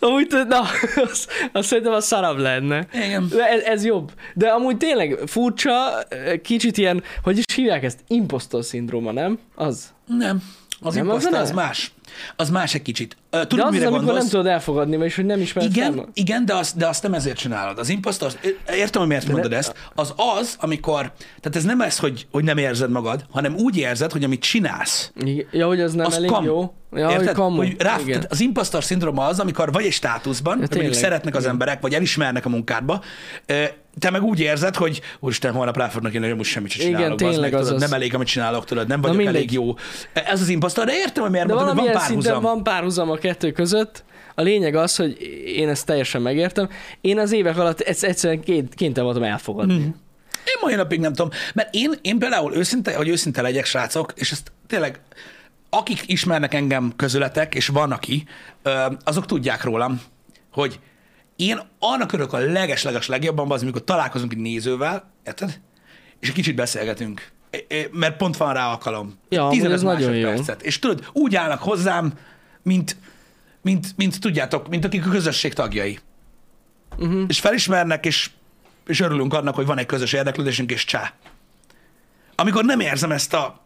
Amúgy, na, az, az szerintem a szarabb lenne. Igen. De Ez, ez jobb. De amúgy tényleg furcsa, kicsit ilyen, hogy is hívják ezt? Impostor szindróma, nem? Az. Nem. Az Nem, imposztor az az, más. Az más egy kicsit. Ö, De az, az, mire amikor gondolsz? nem tudod elfogadni, vagyis hogy nem ismersz Igen, fel. igen de, azt, de azt nem ezért csinálod. Az impostor, értem, hogy miért mondod ezt, az az, amikor, tehát ez nem ez, hogy, hogy nem érzed magad, hanem úgy érzed, hogy amit csinálsz, Igen. Ja, hogy az nem az elég kamu. jó. Ja, hogy Érted? kamu. Hogy rá, Igen. tehát az impostor szindróma az, amikor vagy egy státuszban, ja, mondjuk szeretnek az Igen. emberek, vagy elismernek a munkádba, te meg úgy érzed, hogy úristen, holnap rá fognak jönni, hogy most semmit sem Igen, csinálok. bazd tényleg meg, tudod, az az. Nem elég, amit csinálok, tudod, nem vagyok elég jó. Ez az impostor, de értem, hogy miért De mondod, hogy van valamilyen szinten párhuzam. van párhuzam a kettő között. A lényeg az, hogy én ezt teljesen megértem. Én az évek alatt ezt egyszerűen kénytelen voltam elfogadni. Mhm. Én mai napig nem tudom, mert én, én például őszinte, hogy őszinte legyek, srácok, és ezt tényleg, akik ismernek engem közületek, és van aki, azok tudják rólam, hogy én annak örök a leges-leges legjobban, az, amikor találkozunk egy nézővel, érted? És egy kicsit beszélgetünk. Mert pont van rá alkalom. Ja, amúgy 15 ez nagyon jó. És tudod, úgy állnak hozzám, mint, mint, mint tudjátok, mint akik a közösség tagjai. Uh-huh. És felismernek, és, és örülünk annak, hogy van egy közös érdeklődésünk, és csá. Amikor nem érzem ezt a,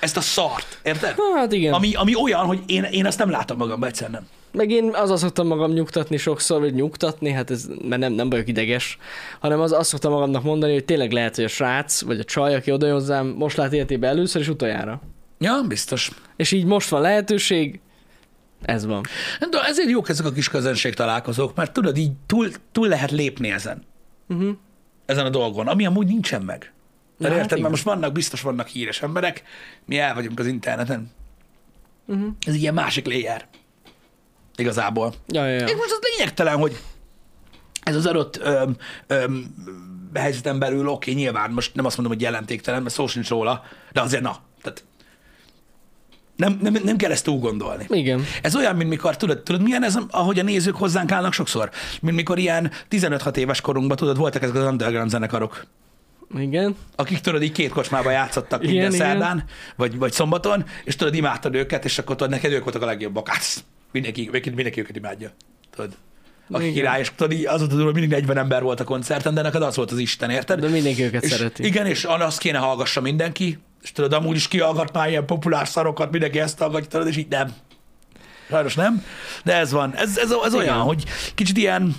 ezt a szart, érted? Hát igen. Ami, ami olyan, hogy én, én azt nem látom magamban, egyszer nem. Meg én azzal szoktam magam nyugtatni sokszor, vagy nyugtatni, hát ez, mert nem, nem vagyok ideges, hanem az, azt szoktam magamnak mondani, hogy tényleg lehet, hogy a srác, vagy a csaj, aki oda hozzám, most lát életében először és utoljára. Ja, biztos. És így most van lehetőség, Ez van. De ezért jók ezek a kis közönség találkozók, mert tudod, így túl, túl lehet lépni ezen. Uh-huh. Ezen a dolgon, ami amúgy nincsen meg. De Na, hát érted, mert igen. most vannak, biztos vannak híres emberek, mi el vagyunk az interneten. Uh-huh. Ez ilyen másik layer. Igazából. Ja, ja, ja. És most az lényegtelen, hogy ez az adott öm, öm, helyzeten belül, oké, nyilván most nem azt mondom, hogy jelentéktelen, mert szó sincs róla, de azért na. Tehát nem, nem, nem kell ezt túl gondolni. Igen. Ez olyan, mint mikor, tudod, tudod, milyen ez, ahogy a nézők hozzánk állnak sokszor? Mint mikor ilyen 15-6 éves korunkban, tudod, voltak ezek az underground zenekarok, Igen. akik tudod, így két kocsmába játszottak Igen, minden igen. szerdán, vagy, vagy szombaton, és tudod, imádtad őket, és akkor tudod, neked ők voltak a legjobbak. Hát, mindenki, mindenki, őket imádja. Tudod. Aki Igen. király, és tudod, az volt hogy mindig 40 ember volt a koncerten, de neked az volt az Isten, érted? De mindenki őket és szereti. Igen, és azt kéne hallgassa mindenki, és tudod, amúgy is kihallgat már ilyen populár szarokat, mindenki ezt hallgatja, tudod, és így nem. Sajnos nem, de ez van. Ez, ez, ez olyan, hogy kicsit ilyen,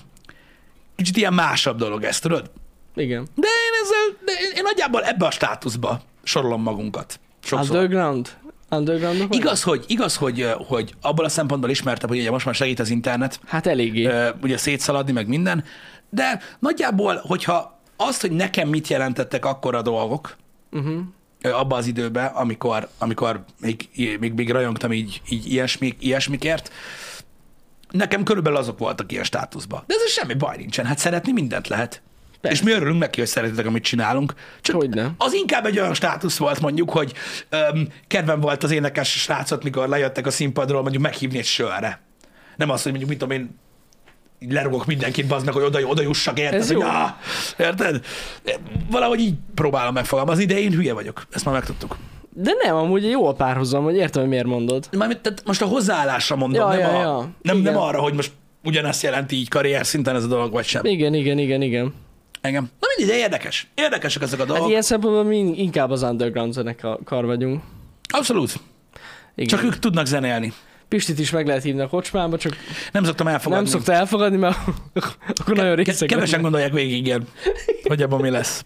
kicsit ilyen másabb dolog ez, tudod? Igen. De én ezzel, de én, én nagyjából ebbe a státuszba sorolom magunkat. Sokszor. Underground? Underground? Igaz, hogy, igaz hogy, hogy abból a szempontból ismertem, hogy ugye most már segít az internet, Hát eléggé. ugye szétszaladni, meg minden, de nagyjából, hogyha azt, hogy nekem mit jelentettek akkor a dolgok, Uh-huh. ö, abba az időben, amikor, amikor még, még, még rajongtam így, így ilyesmi, ilyesmikért, nekem körülbelül azok voltak ilyen státuszban. De ez semmi baj nincsen, hát szeretni mindent lehet. Persze. És mi örülünk neki, hogy szeretitek, amit csinálunk. Csak Hogyne. az inkább egy olyan státusz volt mondjuk, hogy öm, kedvem volt az énekes srácot, mikor lejöttek a színpadról, mondjuk meghívni egy sörre. Nem az, hogy mondjuk, mit tudom én, így lerugok mindenkit, meg, hogy oda, oda jussak, érted? Ez hogy, jó. áh, érted? Valahogy így próbálom megfogalmazni, de én hülye vagyok. Ezt már megtudtuk. De nem, amúgy jó a párhuzam, hogy értem, hogy miért mondod. Mármint, tehát most a hozzáállásra mondom, Ja, nem, ja, a, ja. Nem, Igen. nem arra, hogy most ugyanezt jelenti így karrier szinten ez a dolog, vagy sem. Igen, igen, igen, igen. Engem. Na mindegy, de érdekes. Érdekesek ezek a dolgok. Hát ilyen szempontból mi inkább az underground zenekar vagyunk. Abszolút. Igen. Csak ők tudnak zenélni. Pistit is meg lehet hívni a kocsmába, csak Nem szoktam elfogadni. nem szokta elfogadni, mert akkor nagyon részeg. Kevesen gondolják végig, igen, hogy abban mi lesz.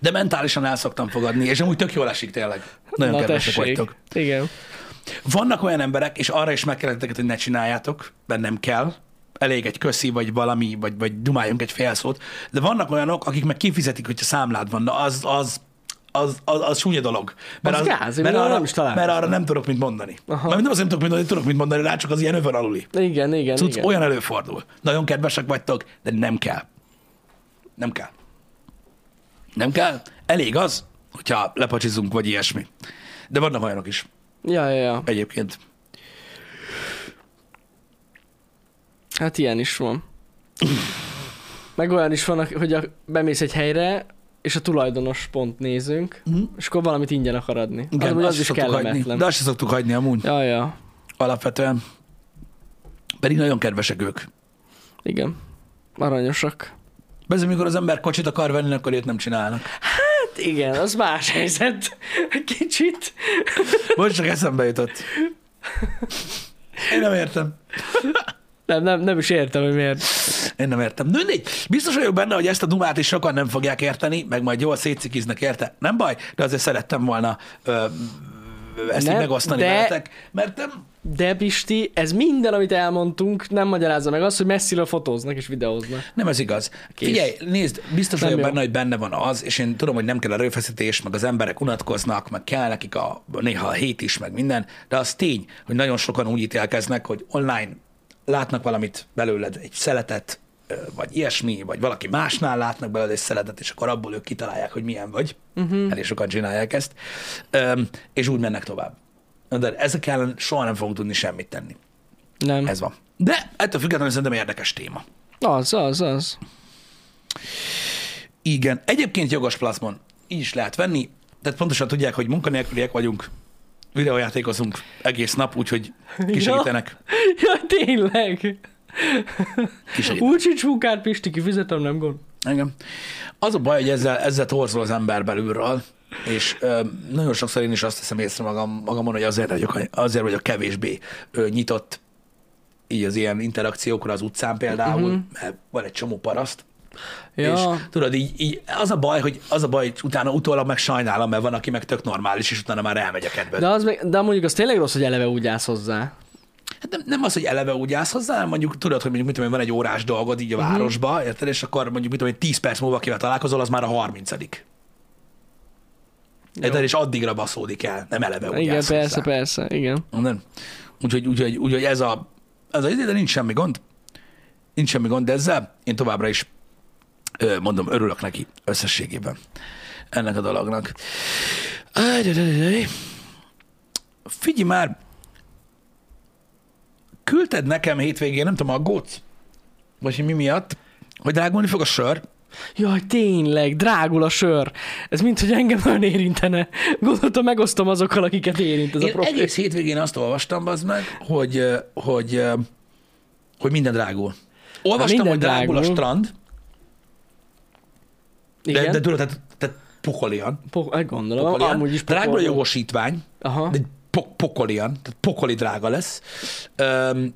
De mentálisan el szoktam fogadni, és amúgy tök jól esik tényleg. Nagyon Na, kedvesek tessék. vagytok. Igen. Vannak olyan emberek, és arra is megkérdeztek, hogy ne csináljátok, mert nem kell. Elég egy köszi, vagy valami, vagy, vagy dumáljunk egy fél szót. De vannak olyanok, akik meg kifizetik, hogyha számlád van. Na, az, az, az, az, az súnya dolog. Mert, Az gáz, én mert, arra nem is mert arra nem tudok mit mondani. Aha. Mert nem azt nem tudok mit mondani, tudok mit mondani rá, csak az ilyen övön aluli. Igen, igen, Cucc, igen. olyan előfordul. Nagyon kedvesek vagytok, de nem kell. Nem kell. Nem kell. Elég az, hogyha lepacsizunk, vagy ilyesmi. De vannak olyanok is Ja, ja, ja. egyébként. Hát ilyen is van. Meg olyan is van, hogy a, bemész egy helyre, és a tulajdonos pont nézünk, Mhm. és akkor valamit ingyen akar adni. Igen, az, az, is szoktuk hagyni. kellemetlen. De azt se szoktuk hagyni amúgy, Ja, ja. alapvetően. Pedig nagyon kedvesek ők. Igen. Aranyosak. Bezem, amikor az ember kocsit akar venni, akkor ilyet nem csinálnak. Hát igen, az más helyzet. Kicsit. Most csak eszembe jutott. Én nem értem. Nem, nem, nem is értem, hogy miért. Én nem értem. De mindegy, biztos vagyok benne, hogy ezt a dumát is sokan nem fogják érteni, meg majd jól szétcikiznek érte. Nem baj, de azért szerettem volna ö, ezt Nem, így megosztani de- veletek, mert nem, De Pisti, ez minden, amit elmondtunk, nem magyarázza meg azt, hogy messziről fotóznak és videóznak. nem ez igaz. Kész. Figyelj, nézd, biztos Nem vagyok jó. benne, hogy benne van az, és én tudom, hogy nem kell erőfeszítés, meg az emberek unatkoznak, meg kell nekik a, néha a hét is, meg minden, de az tény, hogy nagyon sokan úgy ítélkeznek, hogy online látnak valamit belőled, egy szeletet, vagy ilyesmi, vagy valaki másnál látnak belőled egy szeletet, és akkor abból ők kitalálják, hogy milyen vagy. Uh-huh. Elég sokan csinálják ezt, Öm, és úgy mennek tovább. De ezek ellen soha nem fogunk tudni semmit tenni. Nem. Ez van. De ettől függetlenül szerintem érdekes téma. Az, az, az. Igen. Egyébként jogos plazmon így is lehet venni, tehát pontosan tudják, hogy munkanélküliek vagyunk, videójátékozunk egész nap, úgyhogy kisegítenek. Ja, tényleg. kisegítenek. Úgy sincs munkát, Pisti, kifizetem, nem gond. Engem. Az a baj, hogy ezzel, ezzel torzol az ember belülről, és ö, nagyon sokszor én is azt teszem észre magam, magamon, hogy azért vagyok, azért vagyok kevésbé ö, nyitott így az ilyen interakciókra az utcán például, uh-huh. mert van egy csomó paraszt, Ja. És tudod, így, így, az a baj, hogy az a baj, hogy utána utólag meg sajnálom, mert van, aki meg tök normális, és utána már elmegy a kedved. De, az meg, de mondjuk az tényleg rossz, hogy eleve úgy állsz hozzá. Hát nem, nem az, hogy eleve úgy állsz hozzá, hanem mondjuk tudod, hogy mondjuk mit tudom, van egy órás dolgod így a Mhm. városba, érted, és akkor mondjuk mit tudom, én, 10 perc múlva kivel találkozol, az már a 30 Érted, és addigra baszódik el, nem eleve úgy Igen, persze, hozzá. persze, igen. Nem. Úgyhogy, úgyhogy, úgyhogy ez a, ez a de nincs semmi gond. Nincs semmi gond ezzel. Én továbbra is mondom, örülök neki összességében ennek a dolognak. Figyelj már, küldted nekem hétvégén, nem tudom, aggódsz? Vagy hogy mi miatt? Hogy drágulni fog a sör? Jaj, tényleg, drágul a sör. Ez mint, hogy engem nagyon érintene. Gondoltam, megosztom azokkal, akiket érint ez a Én profil. egész hétvégén azt olvastam, az meg, hogy, hogy, ö, hogy minden drágul. Olvastam, minden hogy drágul a drágul. strand, Igen, de, de tudod, tehát, tehát pokolian. Po- hát gondolom, pokolian. amúgy is drágul a pokol- jogosítvány, Aha. de po- pokolian, tehát pokoli drága lesz. Öm,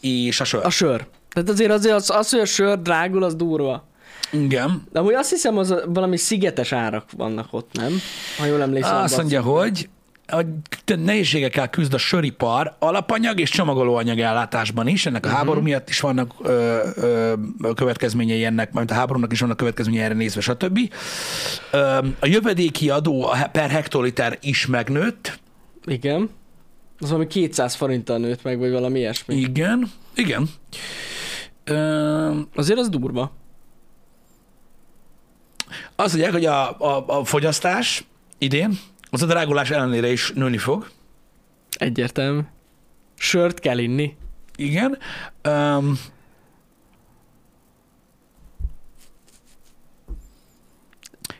és a sör. A sör. Tehát azért, azért az, az, hogy a sör drágul, az durva. Igen. De amúgy azt hiszem, az valami szigetes árak vannak ott, nem? Ha jól emlékszem. Azt mondja, hogy nehézségekkel küzd a söripar alapanyag és csomagolóanyag ellátásban is. Ennek a Mhm. háború miatt is vannak ö, ö, következményei ennek, mert a háborúnak is vannak következményei erre nézve, stb. Ö, a jövedéki adó a per hektoliter is megnőtt. Igen. Az valami 200 forinttal nőtt meg, vagy valami ilyesmi. Igen, igen. Ö, Azért az durva. azt mondják, hogy a, a, a fogyasztás idén az a drágulás ellenére is nőni fog. Egyértelmű. Sört kell inni. Igen. Um,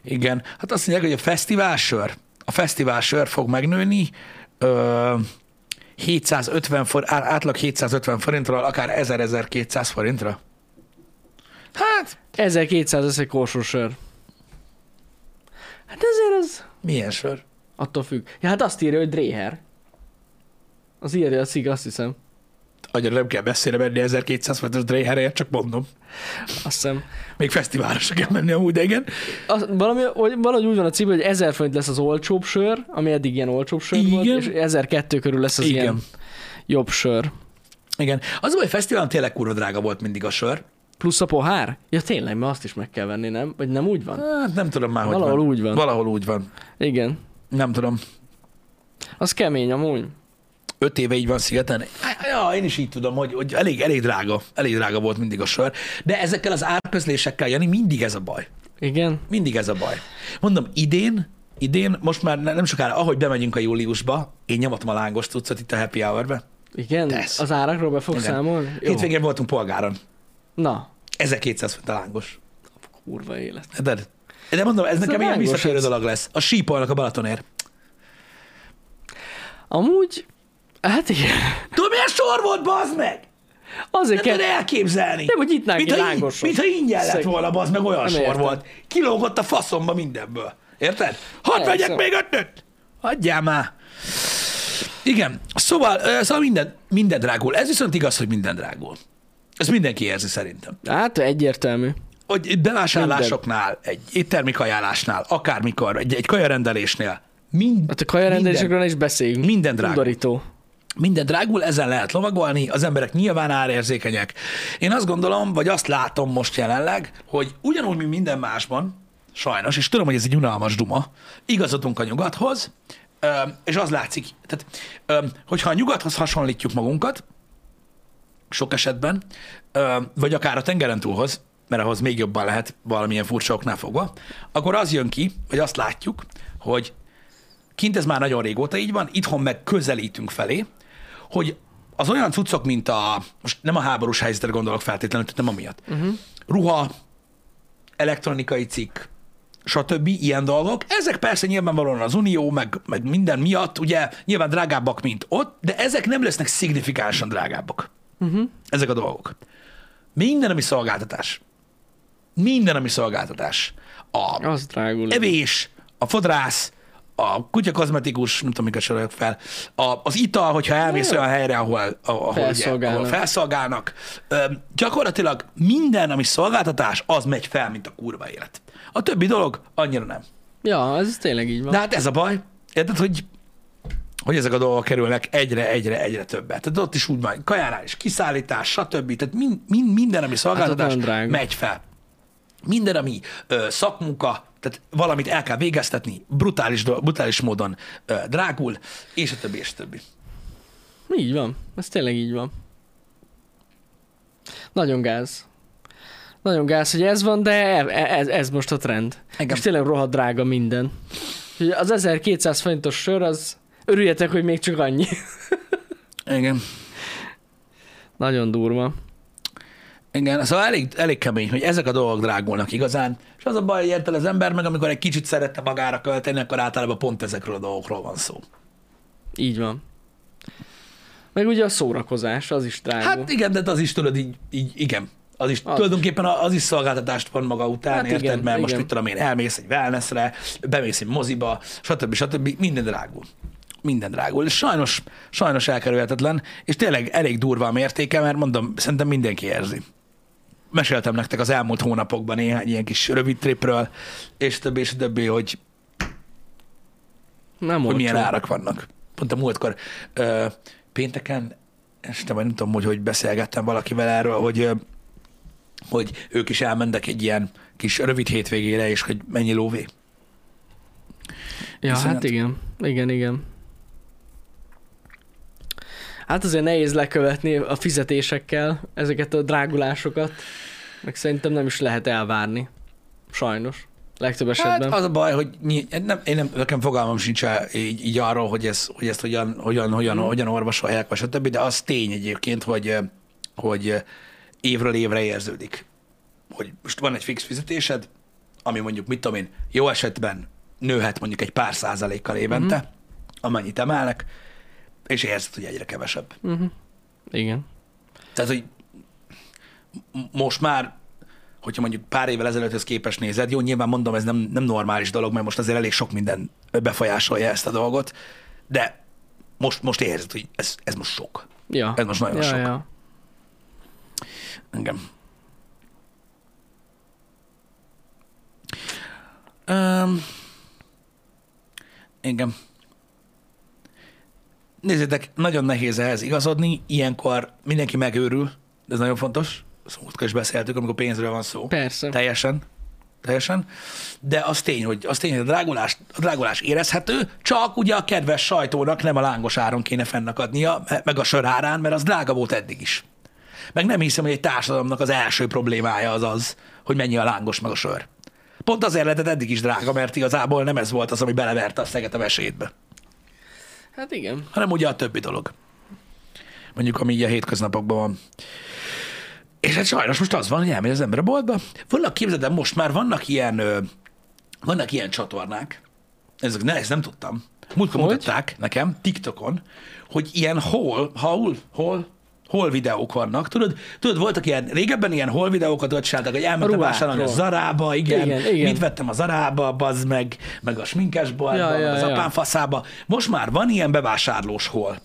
igen. Hát azt mondják, hogy a fesztiválsör, a fesztiválsör fog megnőni ö, 750 for, átlag 750 forintról, akár 1000-1200 forintra. Hát, 1200 ez egy korsó sör. Hát ezért az... milyen sör? Attól függ. Ja, hát azt írja, hogy Dréher. Az írja a cig, azt hiszem. Annyira nem kell messzire menni 1200 forintos dréherért, csak mondom. Azt hiszem. Még fesztiválra se kell menni amúgy, de igen. Az, valami, vagy valahogy úgy van a cím, hogy 1000 forint lesz az olcsóbb sör, ami eddig ilyen olcsóbb sör Igen. volt, és 1002 körül lesz az Igen. ilyen jobb sör. Igen. Az a baj, hogy fesztiválon tényleg kurva drága volt mindig a sör. Plusz a pohár? Ja tényleg, mert azt is meg kell venni, nem? Vagy nem úgy van? Hát nem tudom már, hogy Valahol van. úgy van. Valahol úgy van. Igen. Nem tudom. Az kemény amúgy. Öt éve így van szigeten. Ja, én is így tudom, hogy, hogy elég, elég drága. Elég drága volt mindig a sör. De ezekkel az árközlésekkel, Jani, mindig ez a baj. Igen. Mindig ez a baj. Mondom, idén, idén, most már ne- nem sokára, ahogy bemegyünk a júliusba, én nyomatom a lángos cuccot itt a happy hour-be. Igen? Tesz. Az árakról be fogsz számolni? Jó. Hétvégén voltunk polgáron. Na, 1200 font a lángos. kurva élet. De, de mondom, ez, nekem a ilyen lángos, visszatérő ez- dolog lesz. A sípolnak a Balatonért. Amúgy, hát igen. Tudod, milyen sor volt, bazd meg? Azért Nem kell, elképzelni. Nem, hogy nyitnánk mint ha, így, mint ha ingyen lett volna, az meg olyan Nem sor értem. volt. Kilógott a faszomba mindenből. Érted? Hadd Persze. vegyek még ötöt! Hagyjál már! Igen, szóval, szóval minden, minden drágul. Ez viszont igaz, hogy minden drágul. Ez mindenki érzi szerintem. hát egyértelmű. Hogy egy bevásárlásoknál, egy éttermi kajálásnál, akármikor, egy, egy kajarendelésnél, mind, Hát a kajarendelésekről is beszéljünk. Minden drága. Udorító. minden drágul, ezen lehet lovagolni, az emberek nyilván árérzékenyek. Én azt gondolom, vagy azt látom most jelenleg, hogy ugyanúgy, mint minden másban, sajnos, és tudom, hogy ez egy unalmas duma, igazodunk a nyugathoz, és az látszik, tehát, hogyha a nyugathoz hasonlítjuk magunkat, sok esetben, vagy akár a tengeren túlhoz, mert ahhoz még jobban lehet valamilyen furcsa oknál fogva, akkor az jön ki, vagy azt látjuk, hogy kint ez már nagyon régóta így van, itthon meg közelítünk felé, hogy az olyan cuccok, mint a, most nem a háborús helyzetre gondolok feltétlenül, tehát nem amiatt, uh-huh. ruha, elektronikai cikk, stb. ilyen dolgok. Ezek persze nyilvánvalóan az Unió, meg, meg minden miatt, ugye nyilván drágábbak, mint ott, de ezek nem lesznek szignifikánsan drágábbak. Uh-huh. Ezek a dolgok. Minden, ami szolgáltatás. Minden, ami szolgáltatás. A Az drágul. evés, a fodrász, a kutyakozmetikus, nem tudom, miket soroljuk fel, a, az ital, hogyha elmész olyan helyre, ahol, ahol, Felszolgálnak. ahol felszolgálnak. Ö, gyakorlatilag minden, ami szolgáltatás, az megy fel, mint a kurva élet. A többi dolog annyira nem. Ja, ez tényleg így van. De hát ez a baj. Érted, hogy hogy ezek a dolgok kerülnek egyre, egyre, egyre többet. Tehát ott is úgy van, kajánál is kiszállítás, stb. Tehát mind, mind, minden, ami szolgáltatás, nagyon drága. megy fel. Minden, ami ö, szakmunka, tehát valamit el kell végeztetni, brutális, brutális módon ö, drágul, és a többi, és a többi. Így van. Ez tényleg így van. Nagyon gáz. Nagyon gáz, hogy ez van, de e- ez, ez most a trend. Engem. És tényleg rohadt drága minden. Úgyhogy az 1200 forintos sör, az örüljetek, hogy még csak annyi. Igen. Nagyon durva. Igen, szóval elég, elég kemény, hogy ezek a dolgok drágulnak igazán, és az a baj, hogy érted az ember meg, amikor egy kicsit szerette magára költeni, akkor általában pont ezekről a dolgokról van szó. Így van. Meg ugye a szórakozás, az is drága. Hát igen, de az is tudod így, így igen. Az is, Az. tulajdonképpen az is szolgáltatást van maga után, Hát érted? igen, Mert most igen. mit tudom én, elmész egy wellnessre, bemész egy moziba, stb. stb. Minden drágul. Minden drágul. És sajnos, sajnos elkerülhetetlen, és tényleg elég durva a mértéke, mert mondom, szerintem mindenki érzi. Meséltem nektek az elmúlt hónapokban néhány ilyen kis rövid tripről, és többi, és többi, hogy Nem hogy milyen árak vannak. Pont a múltkor ö, pénteken, este vagy nem tudom, hogy, hogy beszélgettem valakivel erről, hogy, hogy ők is elmentek egy ilyen kis rövid hétvégére, és hogy mennyi lóvé. Ja, Iszonyat. hát igen. Igen, igen. Hát azért nehéz lekövetni a fizetésekkel ezeket a drágulásokat, meg szerintem nem is lehet elvárni. Sajnos. Legtöbb Hát esetben. az a baj, hogy nem, én nem, nekem fogalmam sincs így, így arról, hogy, ez, hogy ezt hogyan, hogyan, hogyan, Mhm. hogyan orvosolják, vagy stb., de az tény egyébként, hogy, hogy évről évre érződik. Hogy most van egy fix fizetésed, ami mondjuk, mit tudom én, jó esetben nőhet mondjuk egy pár százalékkal évente, Mhm. amennyit emelnek, és érzed, hogy egyre kevesebb. Uh-huh. Igen. Tehát, hogy most már, hogyha mondjuk pár évvel ezelőtthöz képest nézed, jó, nyilván mondom, ez nem, nem normális dolog, mert most azért elég sok minden befolyásolja ezt a dolgot, de most, most érzed, hogy ez, ez most sok. Ja. Ez most nagyon ja, sok. Ja. Igen. Um, igen. Nézzétek, nagyon nehéz ehhez igazodni, ilyenkor mindenki megőrül, de ez nagyon fontos, ezt múltkor is beszéltük, amikor pénzről van szó. Persze. Teljesen. Teljesen. De az tény, hogy, az tény, hogy a, drágulás, a drágulás érezhető, csak ugye a kedves sajtónak nem a lángos áron kéne fennakadnia, me- meg a sör árán, mert az drága volt eddig is. Meg nem hiszem, hogy egy társadalomnak az első problémája az az, hogy mennyi a lángos meg a sör. Pont azért lehetett eddig is drága, mert igazából nem ez volt az, ami beleverte a szeget a vesétbe, Hát igen. hanem ugye a többi dolog. Mondjuk, ami így a hétköznapokban van. És hát sajnos most az van, hogy elmegy az ember a boltba. Vannak, képzeld el, most már vannak ilyen, vannak ilyen csatornák, ezek, ne, ezt nem tudtam. Múltkor mutatták nekem TikTokon, hogy ilyen hol, haul, hol, hol videók vannak. Tudod, tudod, voltak ilyen, régebben ilyen hol videókat ott csináltak, hogy elmentem vásárolni a. Zarába, igen, Igen, igen. mit vettem a Zarába, bazd meg, meg a sminkesboltba, Ja, ja, az ja. apám faszába. Most már van ilyen bevásárlós hol.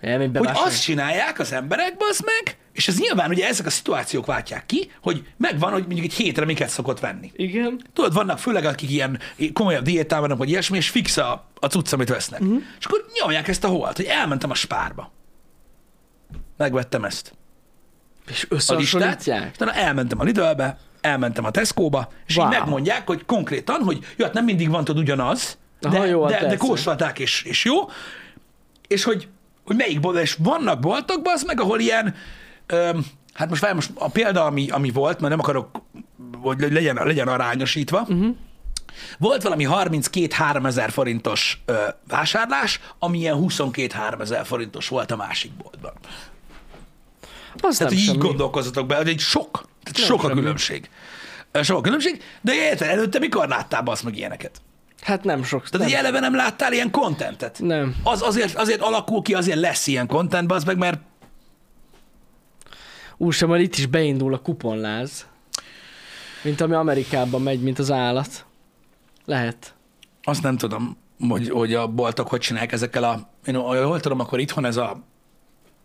Elmegy Hogy azt csinálják az emberek, bazd meg, és ez nyilván ugye ezek a szituációk váltják ki, hogy megvan, hogy mondjuk egy hétre miket szokott venni. Igen. Tudod, vannak főleg, akik ilyen komolyabb diétában vagy ilyesmi, és fix a, a cucc, amit vesznek. Uh-huh. És akkor nyomják ezt a holt, hogy elmentem a spárba. Megvettem ezt. És A listát, összehasonlítják? utána elmentem a Lidlbe, elmentem a Tesco-ba, és Wow. így megmondják, hogy konkrétan, hogy jó, hát nem mindig van tudod ugyanaz, de, Aha, jó, de, de kóstolták, és, és jó, és hogy, hogy melyik bolt, és vannak boltokban, az meg, ahol ilyen, öm, hát most, várj, most a példa, ami, ami volt, mert nem akarok, hogy legyen, legyen arányosítva, uh-huh. volt valami 32-3 ezer forintos ö, vásárlás, ami ilyen 22-3 ezer forintos volt a másik boltban. Az Tehát, hogy így gondolkozzatok be, hogy egy sok. Tehát Nem sok a semmi. különbség. Ö, Sok a különbség, de érted, előtte mikor láttál azt meg ilyeneket? Hát nem sok. Tehát nem. eleve nem láttál ilyen kontentet. Nem. Az azért, azért alakul ki, azért lesz ilyen content, az meg, mert Úristen, majd itt is beindul a kuponláz. Mint ami Amerikában megy, mint az állat. Lehet. azt nem tudom, hogy, hogy a boltok hogy csinálják ezekkel a... Én jól tudom, akkor itthon ez a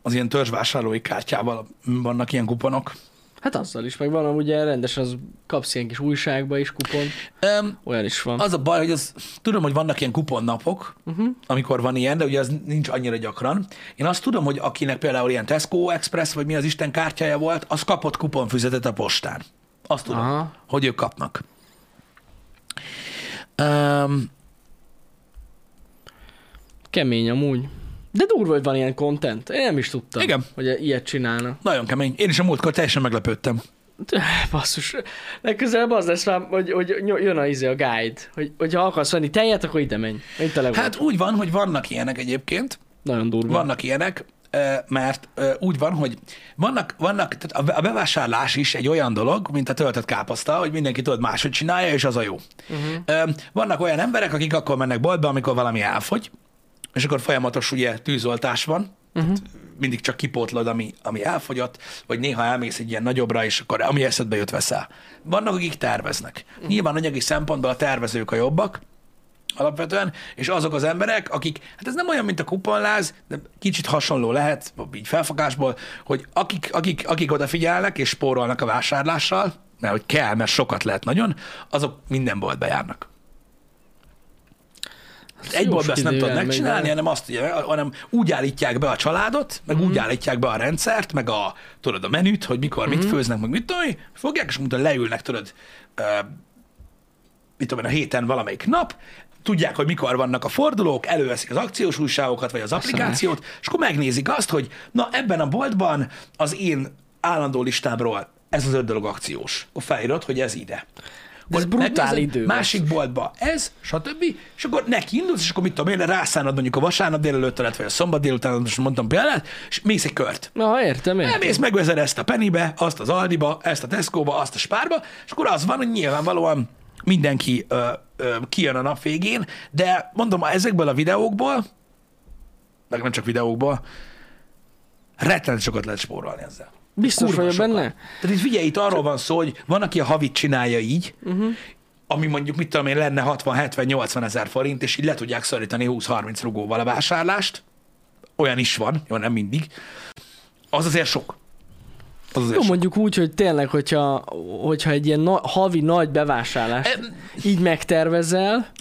az ilyen törzsvásárlói kártyával vannak ilyen kuponok. Hát azzal is, meg van ugye rendesen, az kapsz ilyen kis újságba is kupon, Um, olyan is van. az a baj, hogy az, tudom, hogy vannak ilyen kuponnapok, uh-huh. amikor van ilyen, de ugye az nincs annyira gyakran. Én azt tudom, hogy akinek például ilyen Tesco Express, vagy mi az Isten kártyája volt, az kapott kuponfüzetet a postán. Azt tudom, Aha. hogy ők kapnak. Um, Kemény amúgy. De durva, hogy van ilyen content. Én nem is tudtam, Igen. hogy ilyet csinálna. nagyon kemény. Én is a múltkor teljesen meglepődtem. Basszus. Legközelebb az lesz már, hogy, hogy jön a, izé, a guide, hogy, hogyha akarsz venni tejet, akkor ide menj. Mint a. Hát úgy van, hogy vannak ilyenek egyébként, Nagyon durva. vannak ilyenek, mert úgy van, hogy vannak, vannak tehát a bevásárlás is egy olyan dolog, mint a töltött káposzta, hogy mindenki tudod máshogy csinálja, és az a jó. Uh-huh. Vannak olyan emberek, akik akkor mennek boltba, amikor valami elfogy, és akkor folyamatos ugye tűzoltás van, uh-huh. mindig csak kipótlod, ami, ami elfogyott, vagy néha elmész egy ilyen nagyobbra, és akkor ami eszedbe jut veszel. Vannak, akik terveznek. Uh-huh. Nyilván anyagi szempontból a tervezők a jobbak, alapvetően, és azok az emberek, akik, hát ez nem olyan, mint a kuponláz, de kicsit hasonló lehet, így felfogásból, hogy akik, akik, akik odafigyelnek és spórolnak a vásárlással, mert hogy kell, mert sokat lehet nagyon, azok minden boltba járnak. Egy boltba ezt nem tudod megcsinálni, vele. hanem azt, hanem úgy állítják be a családot, meg Mhm. úgy állítják be a rendszert, meg a, tudod, a menüt, hogy mikor Mhm. mit főznek, meg mit tudom, fogják, és mondta, leülnek, tudod, ö, mit tudom én, a héten valamelyik nap, tudják, hogy mikor vannak a fordulók, előveszik az akciós újságokat, vagy az applikációt, és akkor megnézik azt, hogy na ebben a boltban az én állandó listámról ez az öt dolog akciós. Akkor felírod, hogy ez ide. De ez brutál idő. Másik boltba ez, stb. És akkor neki indulsz, és akkor mit tudom én, rászánod mondjuk a vasárnap délelőtt, vagy a szombat délután, most mondtam példát, és mész egy kört. Na, értem, értem. Elmész, megvezed ezt a Pennybe, azt az Aldiba, ezt a Tescoba, azt a Spárba, és akkor az van, hogy nyilvánvalóan mindenki ö, ö, kijön a nap végén, de mondom, ezekből a videókból, meg nem csak videókból, rettenet sokat lehet spórolni ezzel. Biztos vagyok sokat. benne. Tehát itt figyelj, itt arról van szó, hogy van, aki a havit csinálja így, uh-huh. ami mondjuk, mit tudom én, lenne 60-70-80 ezer forint, és így le tudják szorítani 20-30 rugóval a vásárlást. Olyan is van, jó, nem mindig. Az azért sok. Az azért Jó, mondjuk úgy, hogy tényleg, hogyha, hogyha egy ilyen na, havi nagy bevásárlást Em, így megtervezel,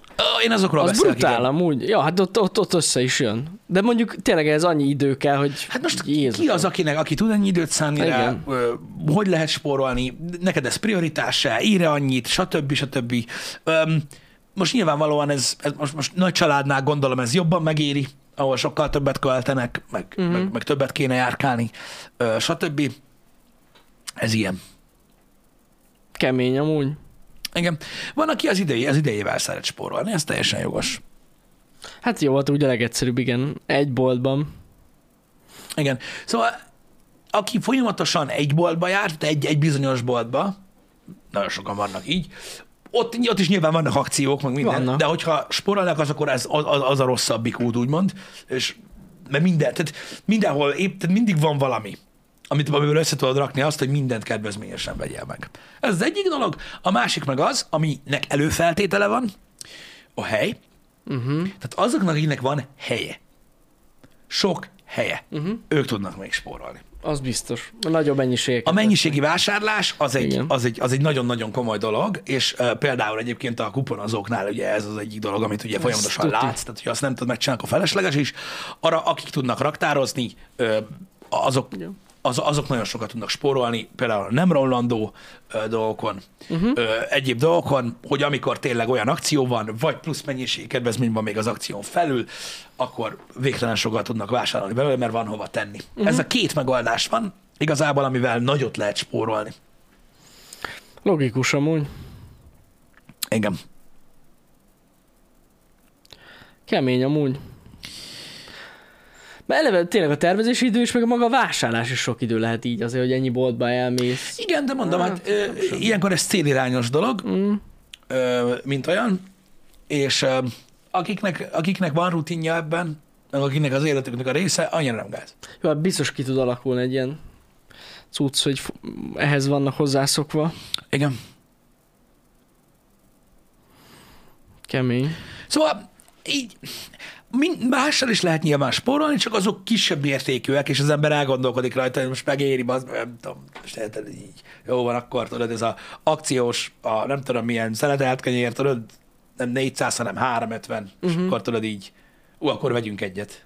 Én azokról az beszélek, brutál igen. amúgy. Ja, hát ott, ott, ott össze is jön. De mondjuk tényleg ez annyi idő kell, hogy Hát most Jézus. ki az, akinek, aki tud ennyi időt szánni rá, ö, hogy lehet spórolni, neked ez prioritás ír annyit, stb. stb. Öm, most nyilvánvalóan ez, ez most, most nagy családnál gondolom ez jobban megéri, ahol sokkal többet költenek, meg, uh-huh. meg, meg többet kéne járkálni, ö, stb. Ez ilyen. kemény amúgy. Igen. Van, aki az, idei, az idejével szeret spórolni, ez teljesen jogos. Hát jó, hát úgy a legegyszerűbb, igen. Egy boltban. Igen. Szóval, aki folyamatosan egy boltba jár, tehát egy, egy bizonyos boltba, nagyon sokan vannak így, ott, ott is nyilván vannak akciók, meg minden, Vannak. de hogyha sporolnak, az akkor ez, az, az a rosszabbik út, úgymond, és mert minden, tehát mindenhol, épp, tehát mindig van valami, amit, amiből össze tudod rakni azt, hogy mindent kedvezményesen vegyél meg. Ez az egyik dolog. A másik meg az, aminek előfeltétele van, a hely. Uh-huh. Tehát azoknak, akiknek van helye, sok helye, uh-huh. ők tudnak még spórolni. Az biztos. A nagyobb mennyiségeket. A mennyiségi vásárlás az egy, Igen. az egy, az egy nagyon-nagyon komoly dolog, és uh, például egyébként a kuponozóknál ugye ez az egyik dolog, amit ugye folyamatosan tuti. látsz, tehát hogy azt nem tudod megcsinálni, akkor felesleges is. Arra, akik tudnak raktározni, ö, azok, Igen. Az, azok nagyon sokat tudnak spórolni, például nem rollandó ö, dolgokon, uh-huh. ö, egyéb dolgokon, hogy amikor tényleg olyan akció van, vagy plusz mennyiségi kedvezmény van még az akción felül, akkor végtelen sokat tudnak vásárolni belőle, mert van hova tenni. Uh-huh. Ez a két megoldás van, igazából, amivel nagyot lehet spórolni. Logikus amúgy. Igen. Kemény amúgy. Mert eleve tényleg a tervezési idő is, meg a maga a vásárlás is sok idő lehet így, azért, hogy ennyi boltba elmész. Igen, de mondom, hát, Hát, ö, ilyenkor ez célirányos dolog, Mm. ö, mint olyan, és ö, akiknek, akiknek van rutinja ebben, meg akiknek az életüknek a része, annyira nem gáz. Jó, hát biztos ki tud alakulni egy ilyen cucc, hogy ehhez vannak hozzászokva. Igen. Kemény. Szóval így, Mind, mással is lehet nyilván spórolni, csak azok kisebb mértékűek, és az ember elgondolkodik rajta, hogy most megéri, az, nem tudom, most érted, így, jó van, akkor tudod, ez a akciós, a nem tudom milyen szeletelt kenyér, tudod, nem 400, hanem 350, uh-huh. és akkor tudod így, ú, akkor vegyünk egyet.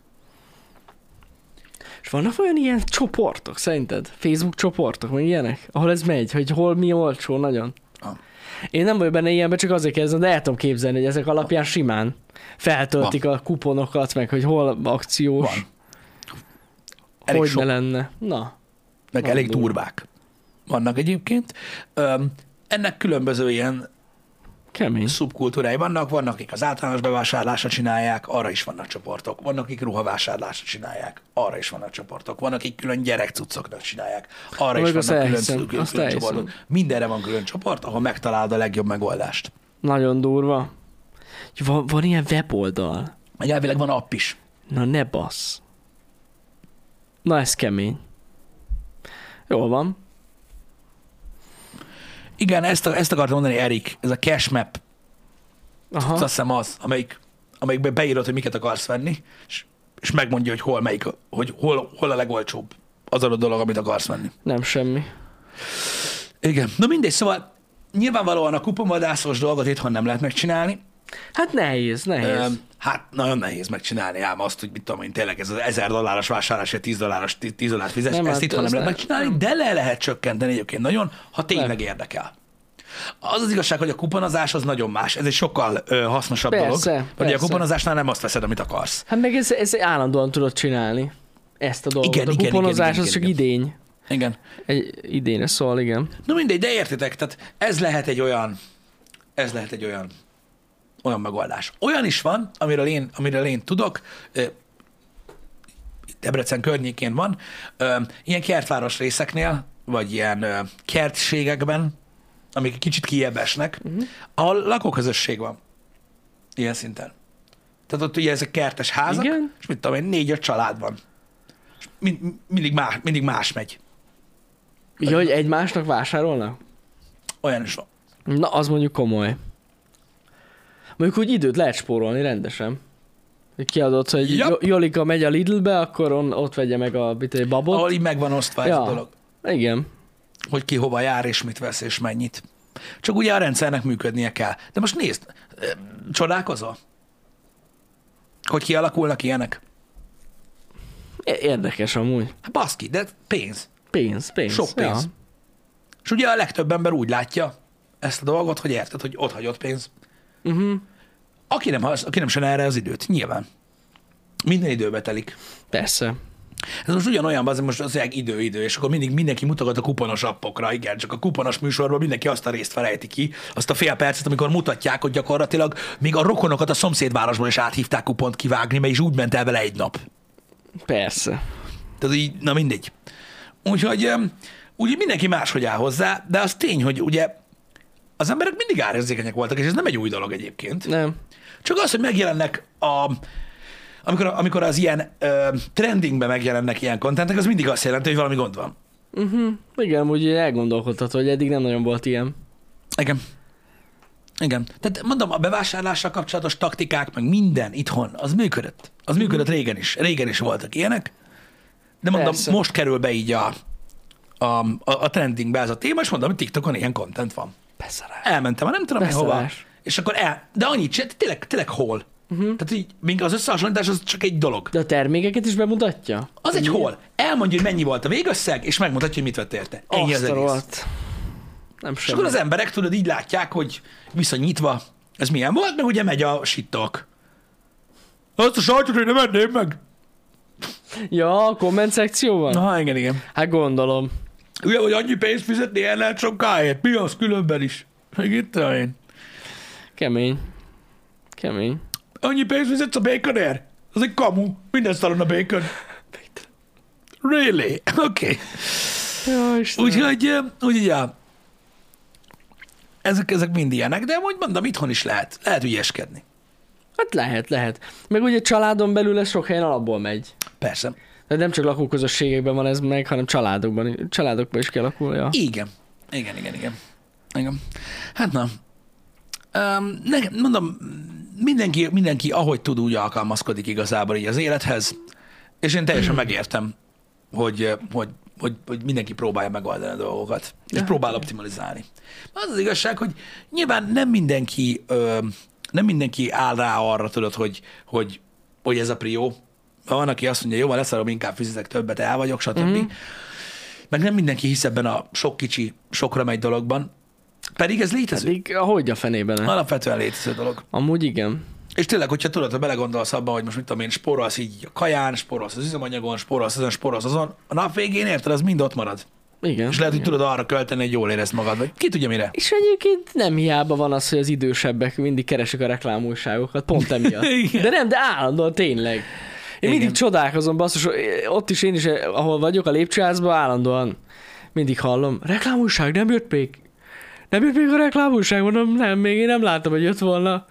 És vannak olyan ilyen csoportok, szerinted? Facebook csoportok, meg ilyenek? Ahol ez megy, hogy hol mi olcsó nagyon? Ah. Én nem vagyok benne ilyenben, csak azért kezdem, de el tudom képzelni, hogy ezek alapján simán feltöltik a kuponokat, meg hogy hol akciós. Van. Elég hogy sok. ne lenne. Na, meg Van elég durva. durvák vannak egyébként. Öm, ennek különböző ilyen kemény. szubkultúrái vannak, vannak, akik az általános bevásárlásra csinálják, arra is vannak csoportok. Vannak, akik ruhavásárlásra csinálják, arra is vannak csoportok. Vannak, akik külön gyerekcuccoknak csinálják, arra Meg is vannak külön, elhiszem, külön, külön csoportok. Mindenre van külön csoport, ahol megtalálod a legjobb megoldást. Nagyon durva. Van, van ilyen weboldal. Egy elvileg van app is. Na ne bassz. Na ez kemény. Jól van. Igen, ezt, ezt akartam mondani, Erik, ez a cash map, Aha. azt hiszem az, amelyik, amelyikben beírod, hogy miket akarsz venni, és, és megmondja, hogy hol, melyik, hogy hol, hol a legolcsóbb az adott dolog, amit akarsz venni. Nem semmi. Igen. Na mindegy, szóval nyilvánvalóan a kuponvadászos dolgot itthon nem lehet megcsinálni. Hát nehéz, nehéz. Öm, hát nagyon nehéz megcsinálni ám azt, hogy mit tudom én, tényleg ez az 1000 dolláros vásárlás, vagy 10 dolláros, 10 dollárt fizes, Nem, ezt hát itthon nem lehet nem. megcsinálni, de le lehet csökkenteni egyébként nagyon, ha tényleg érdekel. Az az igazság, hogy a kuponozás az nagyon más. Ez egy sokkal ö, hasznosabb Persze, dolog. Hogy a persze. kuponozásnál nem azt veszed, amit akarsz. Hát meg ez, ez állandóan tudod csinálni. Ezt a dolgot. Igen, a igen, kuponozás igen, az igen, csak igen. idény. Igen. Egy idénre szól, igen. No mindegy, de értitek, tehát ez lehet egy olyan, ez lehet egy olyan, olyan megoldás. Olyan is van, amiről én, amiről én tudok, Debrecen környékén van, ilyen kertváros részeknél, vagy ilyen kertségekben, amik kicsit kiebb esnek, uh-huh. ahol lakóközösség van. Ilyen szinten. Tehát ott ugye ezek kertes házak, Igen. és mit tudom én, négy-öt család van. És mind, mindig, más, mindig más megy. Ja, hogy egymásnak vásárolnak? Olyan is van. Na, az mondjuk komoly. Mondjuk úgy időt lehet spórolni rendesen. Kiadod, hogy Yep. Jolika megy a Lidlbe, akkor on, ott vegye meg a egy babot. Ahol így meg van osztva ez Ja. a dolog. Igen. hogy ki hova jár, és mit vesz, és mennyit. Csak ugye a rendszernek működnie kell. De most nézd, csodálkozol? Hogy kialakulnak ilyenek? Érdekes amúgy. Hát baszki, de pénz. Pénz, pénz. Sok pénz. Ja. És ugye a legtöbb ember úgy látja ezt a dolgot, hogy érted, hogy ott hagyott pénz. Uh-huh. Aki nem, hasz- aki nem erre az időt, nyilván. Minden időbe telik. Persze. Ez most ugyanolyan, az most az idő, idő, és akkor mindig mindenki mutogat a kuponos appokra, igen, csak a kuponos műsorban mindenki azt a részt felejti ki, azt a fél percet, amikor mutatják, hogy gyakorlatilag még a rokonokat a szomszédvárosból is áthívták kupont kivágni, mert is úgy ment el vele egy nap. Persze. Tehát így, na mindegy. Úgyhogy úgy mindenki máshogy áll hozzá, de az tény, hogy ugye az emberek mindig árérzékenyek voltak, és ez nem egy új dolog egyébként. Nem. Csak az, hogy megjelennek a amikor, amikor az ilyen ö, trendingbe megjelennek ilyen kontentek, az mindig azt jelenti, hogy valami gond van. Uh-huh. Igen, úgy elgondolkodható, hogy eddig nem nagyon volt ilyen. Igen. Igen. Tehát mondom, a bevásárlással kapcsolatos taktikák, meg minden itthon, az működött. Az működött régen is. Régen is voltak ilyenek. De mondom, Persze. most kerül be így a, a, a, a trendingbe ez a téma, és mondom, hogy TikTokon ilyen content van. Beszarás. Elmentem, nem tudom, hogy hova. És akkor el, de annyit csinál, tényleg, tényleg hol. Uh-huh. Tehát így, még az összehasonlítás az csak egy dolog. De a termékeket is bemutatja? Az egy hol. Elmondja, hogy mennyi volt a végösszeg, és megmutatja, hogy mit vett érte. Ennyi az egész. Nem És semmi. akkor az emberek, tudod, így látják, hogy viszonyítva, ez milyen volt, meg ugye megy a sittok. Azt a sajtot én nem enném meg. Ja, a komment szekcióban? Na, igen, igen. Hát gondolom. Ugye, hogy annyi pénzt fizetni el lehet sokáért. Mi az különben is? Meg itt én. Kemény. Kemény. Annyi pénzt fizetsz a baconért? Az egy kamu. Minden szalon a bacon. Really? Oké. Okay. Úgyhogy, úgyhogy, ja. Ezek, ezek mind ilyenek, de úgy mondom, itthon is lehet. Lehet ügyeskedni. Hát lehet, lehet. Meg ugye családon belül ez sok helyen alapból megy. Persze. De nem csak lakóközösségekben van ez meg, hanem családokban, családokban is kialakulja. Igen. Igen, igen, igen. Igen. Hát na. Um, ne, mondom, mindenki, mindenki ahogy tud, úgy alkalmazkodik igazából így az élethez, és én teljesen megértem, hogy, hogy, hogy, hogy mindenki próbálja megoldani a dolgokat, és Ja. próbál optimalizálni. Az az igazság, hogy nyilván nem mindenki, ö, nem mindenki áll rá arra, tudod, hogy, hogy, hogy ez a prió. Van, aki azt mondja, jó, van, leszarom, inkább fizetek többet, el vagyok, stb. Mm-hmm. Meg nem mindenki hisz ebben a sok kicsi, sokra megy dologban. Pedig ez létező. Pedig ahogy a fenében. Alapvetően létező dolog. Amúgy igen. És tényleg, hogyha tudod, ha belegondolsz abba, hogy most mit tudom én, spórolsz így a kaján, spórolsz az üzemanyagon, spórolsz azon, spórolsz azon, a nap végén érted, az mind ott marad. Igen. És lehet, hogy igen. tudod arra költeni, hogy jól érezd magad, vagy ki tudja mire. És egyébként nem hiába van az, hogy az idősebbek mindig keresik a reklámújságokat, pont emiatt. De nem, de állandóan tényleg. Én mindig csodálkozom, basszus, ott is én is, ahol vagyok, a lépcsőházban állandóan mindig hallom, reklámújság nem jött még? Nem jött még a reklámújság? Mondom, nem, még én nem láttam, hogy jött volna.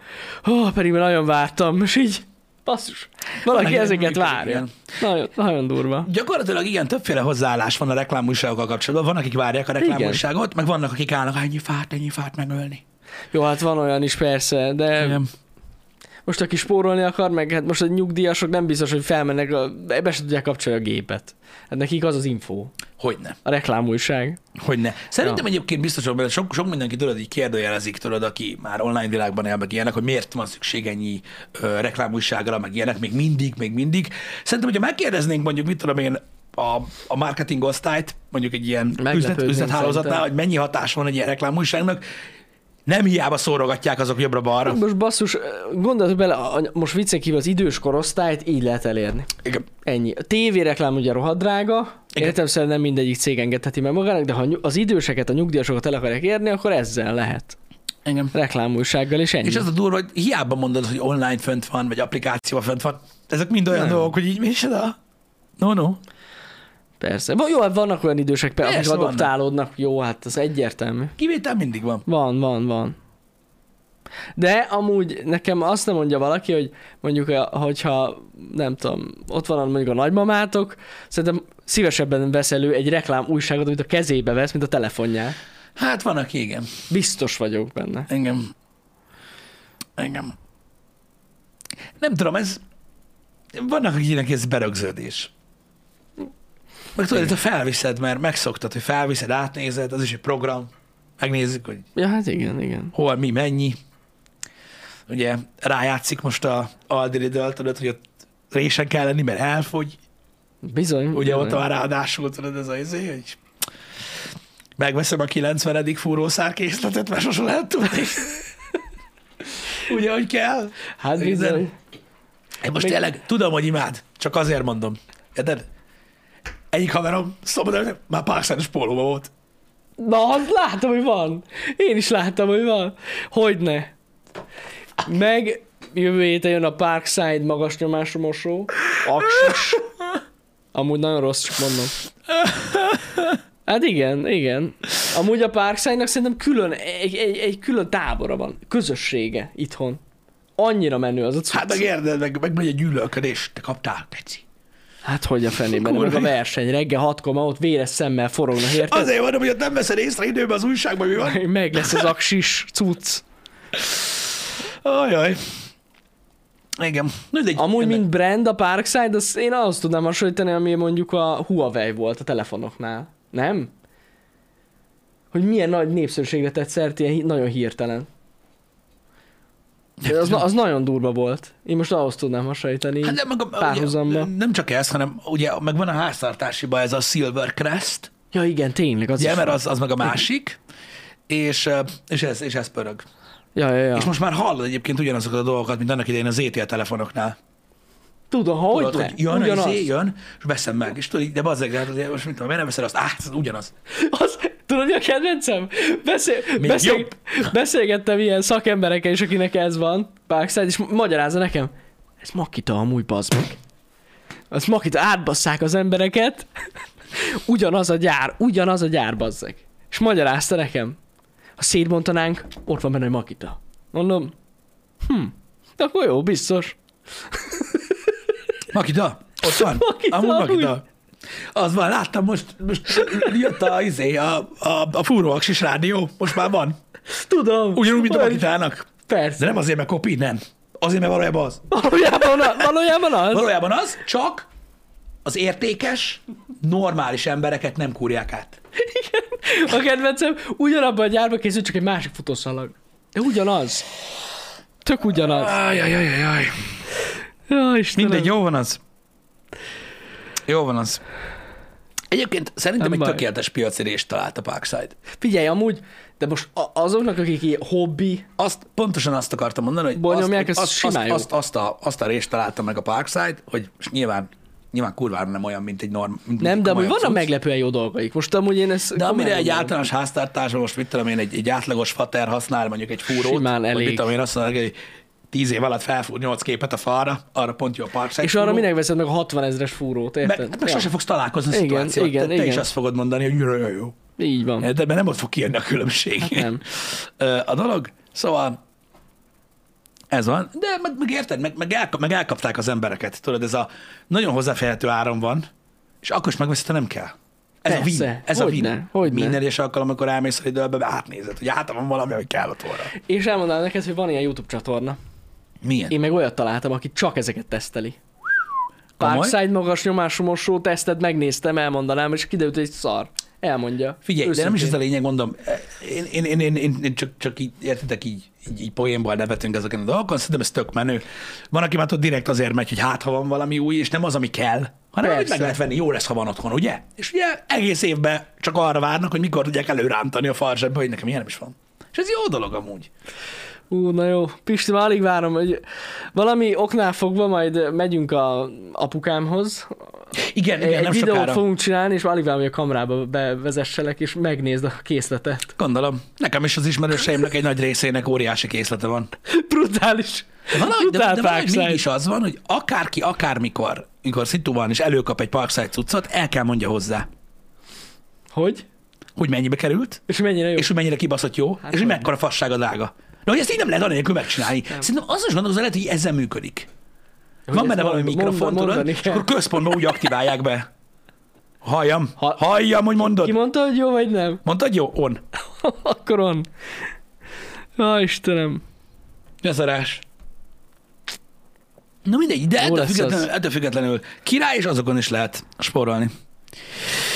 Ó, pedig már nagyon vártam, és így, basszus, valaki aki ezeket várja. igen. Nagyon, nagyon durva. Gyakorlatilag igen, többféle hozzáállás van a reklámújságokkal kapcsolatban. Van, akik várják a reklámújságot, meg vannak, akik állnak, ennyi fát, ennyi fát megölni. Jó, hát van olyan is persze, de Igen. Most aki spórolni akar, meg hát most a nyugdíjasok nem biztos, hogy felmennek, ebbe se tudják kapcsolni a gépet. Hát nekik az az info, Hogyne. a reklámújság. Hogyne. Szerintem Ja. egyébként biztos, hogy sok, sok mindenki tudod, így kérdőjelezik, tudod, aki már online világban él, meg ilyenek, hogy miért van szükség ennyi ö, reklámújságra, meg ilyenek, még mindig, még mindig. Szerintem, hogyha megkérdeznénk mondjuk, mit tudom én, a, a marketing osztályt, mondjuk egy ilyen üzlet, Meglepődnénk üzlethálózatnál, szerintem. hogy mennyi hatás van egy ilyen reklámújságnak, nem hiába szórogatják azok jobbra-balra. Most basszus, gondolj bele, a- most viccen kívül az idős korosztályt így lehet elérni. Igen. Ennyi. A tévéreklám ugye rohadt drága, Igen. értem szerint nem mindegyik cég engedheti meg magának, de ha az időseket, a nyugdíjasokat el akarják érni, akkor ezzel lehet. Igen. Reklámújsággal, és ennyi. És az a durva, hogy hiába mondod, hogy online fönt van, vagy applikáció fönt van, ezek mind olyan Nem. dolgok, hogy így mi is oda? No, no. Persze. Van, jó, hát vannak olyan idősek, például, akik Persze, vannak. adoptálódnak. Jó, hát az egyértelmű. Kivétel mindig van. Van, van, van. De amúgy nekem azt nem mondja valaki, hogy mondjuk, eh, hogyha nem tudom, ott van mondjuk a nagymamátok, szerintem szívesebben vesz elő egy reklám újságot, amit a kezébe vesz, mint a telefonját. Hát van, aki igen. Biztos vagyok benne. Engem. Engem. Nem tudom, ez... Vannak, akiknek ez berögződés. Meg tudod, hogy felviszed, mert megszoktad, hogy felviszed, átnézed, az is egy program. Megnézzük, hogy Ja, hát igen, igen. hol, mi, mennyi. Ugye rájátszik most a Aldi tudod, hogy ott résen kell lenni, mert elfogy. Bizony. Ugye bizony. ott van ráadásul, tudod, ez az izé, hogy megveszem a 90. fúrószárkészletet, mert sosem lehet tudni. Ugye, hogy kell. Hát bizony. Én most Még- tényleg tudom, hogy imád, csak azért mondom. Érted? Egyik haverom szombaton már Parkszános pólóba volt. Na, azt látom, hogy van. Én is láttam, hogy van. Hogyne. Meg jövő héten jön a Parkside magas nyomású mosó. Aksis. Amúgy nagyon rossz, csak mondom. Hát igen, igen. Amúgy a Parkside-nak szerintem külön, egy, egy, egy külön tábora van. Közössége itthon. Annyira menő az a cucc. Hát meg érted, meg, meg megy a gyűlölködés. Te kaptál, tetszik. Hát hogy a fenében, Kurva a verseny, reggel hatkor már ott véres szemmel forognak, érted? Azért mondom, hogy ott nem veszed észre időben az újságban, mi van. Meg lesz az aksis cucc. Ajaj. Igen. Mindegy. Amúgy, Ennek- mint brand, a Parkside, az én ahhoz tudnám hasonlítani, ami mondjuk a Huawei volt a telefonoknál. Nem? Hogy milyen nagy népszerűségre tett szert, ilyen nagyon hirtelen. De az, az nagyon durva volt. Én most ahhoz tudnám hasonlítani. Hát nem, meg a, párhuzamba. ugye, nem csak ez, hanem ugye meg van a háztartásiba ez a Silver Crest, Ja igen, tényleg. Az ugye, mert az, az meg a másik, és, és, ez, és ez pörög. Ja, ja, ja. És most már hallod egyébként ugyanazokat a dolgokat, mint annak idején az ETL telefonoknál. Tudom, hogy Tudod, hogy jön, Ugyanaz. Ugyanaz. jön, és veszem meg. És tudod, de bazzeg, most mit tudom, miért nem veszed azt? Á, ez ugyanaz. Az, tudod, mi a kedvencem? Beszél, beszél, beszélgettem ilyen szakemberekkel is, akinek ez van, Parkside, és magyarázza nekem, ez Makita amúgy, bazd meg. Az Makita, átbasszák az embereket, ugyanaz a gyár, ugyanaz a gyár, bazzeg. És magyarázta nekem, ha szétbontanánk, ott van benne egy Makita. Mondom, hm, akkor jó, biztos. Makita, ott van. Makita, amúgy. Makita. Az van, láttam most, most jött a, izé, a, a, a fúróaksis rádió, most már van. Tudom. Ugyanúgy, mint a Makitának. Persze. De nem azért, mert kopi, nem. Azért, mert valójában az. Valójában, a- valójában az. Valójában az, csak az értékes, normális embereket nem kúrják át. A kedvencem ugyanabban a gyárban készült, csak egy másik futószalag. De ugyanaz. Tök ugyanaz. Ajajajajaj. Ja, Istenem. Mindegy, jó van az. Jó van az. Egyébként szerintem Nem egy baj. tökéletes piacirést talált a Parkside. Figyelj, amúgy, de most a- azoknak, akik ilyen hobbi, Azt, pontosan azt akartam mondani, hogy azt, ez azt, simán azt, azt, azt, a, azt a részt találta meg a Parkside, hogy most nyilván, nyilván kurvára nem olyan, mint egy norm. Mint nem, de amúgy vannak cucc. meglepően jó dolgaik. Most amúgy én ezt De amire egy mondom. általános háztartásban most mit tudom én, egy, egy átlagos fater használ mondjuk egy fúrót, Simán vagy elég. mit tudom én azt mondom, hogy tíz év alatt felfúr nyolc képet a falra, arra pont jó a Parkside És arra minek veszed meg a 60 ezres fúrót, érted? meg sose fogsz találkozni a Igen, szituációt. igen, te, te is igen. azt fogod mondani, hogy jó, jó. Így van. De ebben nem ott fog kijönni a különbség. Hát nem. A dolog, szóval ez van, de meg, meg érted, meg, meg, elkap, meg elkapták az embereket. Tudod, ez a nagyon hozzáférhető áram van, és akkor is megveszed, nem kell. Ez a Persze, win. Ez a hogyne, win. hogyne. Minden egyes alkalom, amikor elmész a időbe, átnézed, hogy hát van valami, ami kell ott volna. És elmondanám neked, hogy van ilyen YouTube csatorna. Milyen? Én meg olyat találtam, aki csak ezeket teszteli. Parkside magas nyomású mosó tesztet megnéztem, elmondanám, és kiderült, hogy egy szar. Elmondja. Figyelj, de nem is ez a Őszintén. lényeg, mondom, én, én, én, én, én, csak, csak így, értitek, így, így, így poénból nevetünk ezeken a dolgokon, szerintem ez tök menő. Van, aki már tudod, direkt azért megy, hogy hát, ha van valami új, és nem az, ami kell, hanem amit meg Persze. lehet venni, jó lesz, ha van otthon, ugye? És ugye egész évben csak arra várnak, hogy mikor tudják előrántani a farzsebbe, hogy nekem ilyen nem is van. És ez jó dolog amúgy. Ú, na jó. Pisti, már alig várom, hogy valami oknál fogva majd megyünk a apukámhoz. Igen, igen, egy nem videót sokára. fogunk csinálni, és alig várom, hogy a kamerába bevezesselek, és megnézd a készletet. Gondolom. Nekem is az ismerőseimnek egy nagy részének óriási készlete van. Brutális. Valahogy, de, Brutál de valahogy Parkside. mégis az van, hogy akárki, akármikor, mikor szitu van, és előkap egy Parkside cuccot, el kell mondja hozzá, Hogy? hogy mennyibe került, És mennyire jó? és hogy mennyire kibaszott jó, hát és hogy hogy mekkora fasság a drága. De hogy ezt így nem lehet anélkül megcsinálni. Nem. Szerintem az is gondolom, lehet, hogy ezzel működik. Hogy Van benne valami mond- mikrofon, mond- tudod, mondani és akkor központban úgy aktiválják be. Halljam, Ha- halljam, hogy mondod. Ki mondta, hogy jó vagy nem? Mondtad jó? On. Akkor on. Ja, Istenem. Leszarás. Na mindegy, de ettől függetlenül, ettől függetlenül király, és azokon is lehet spórolni.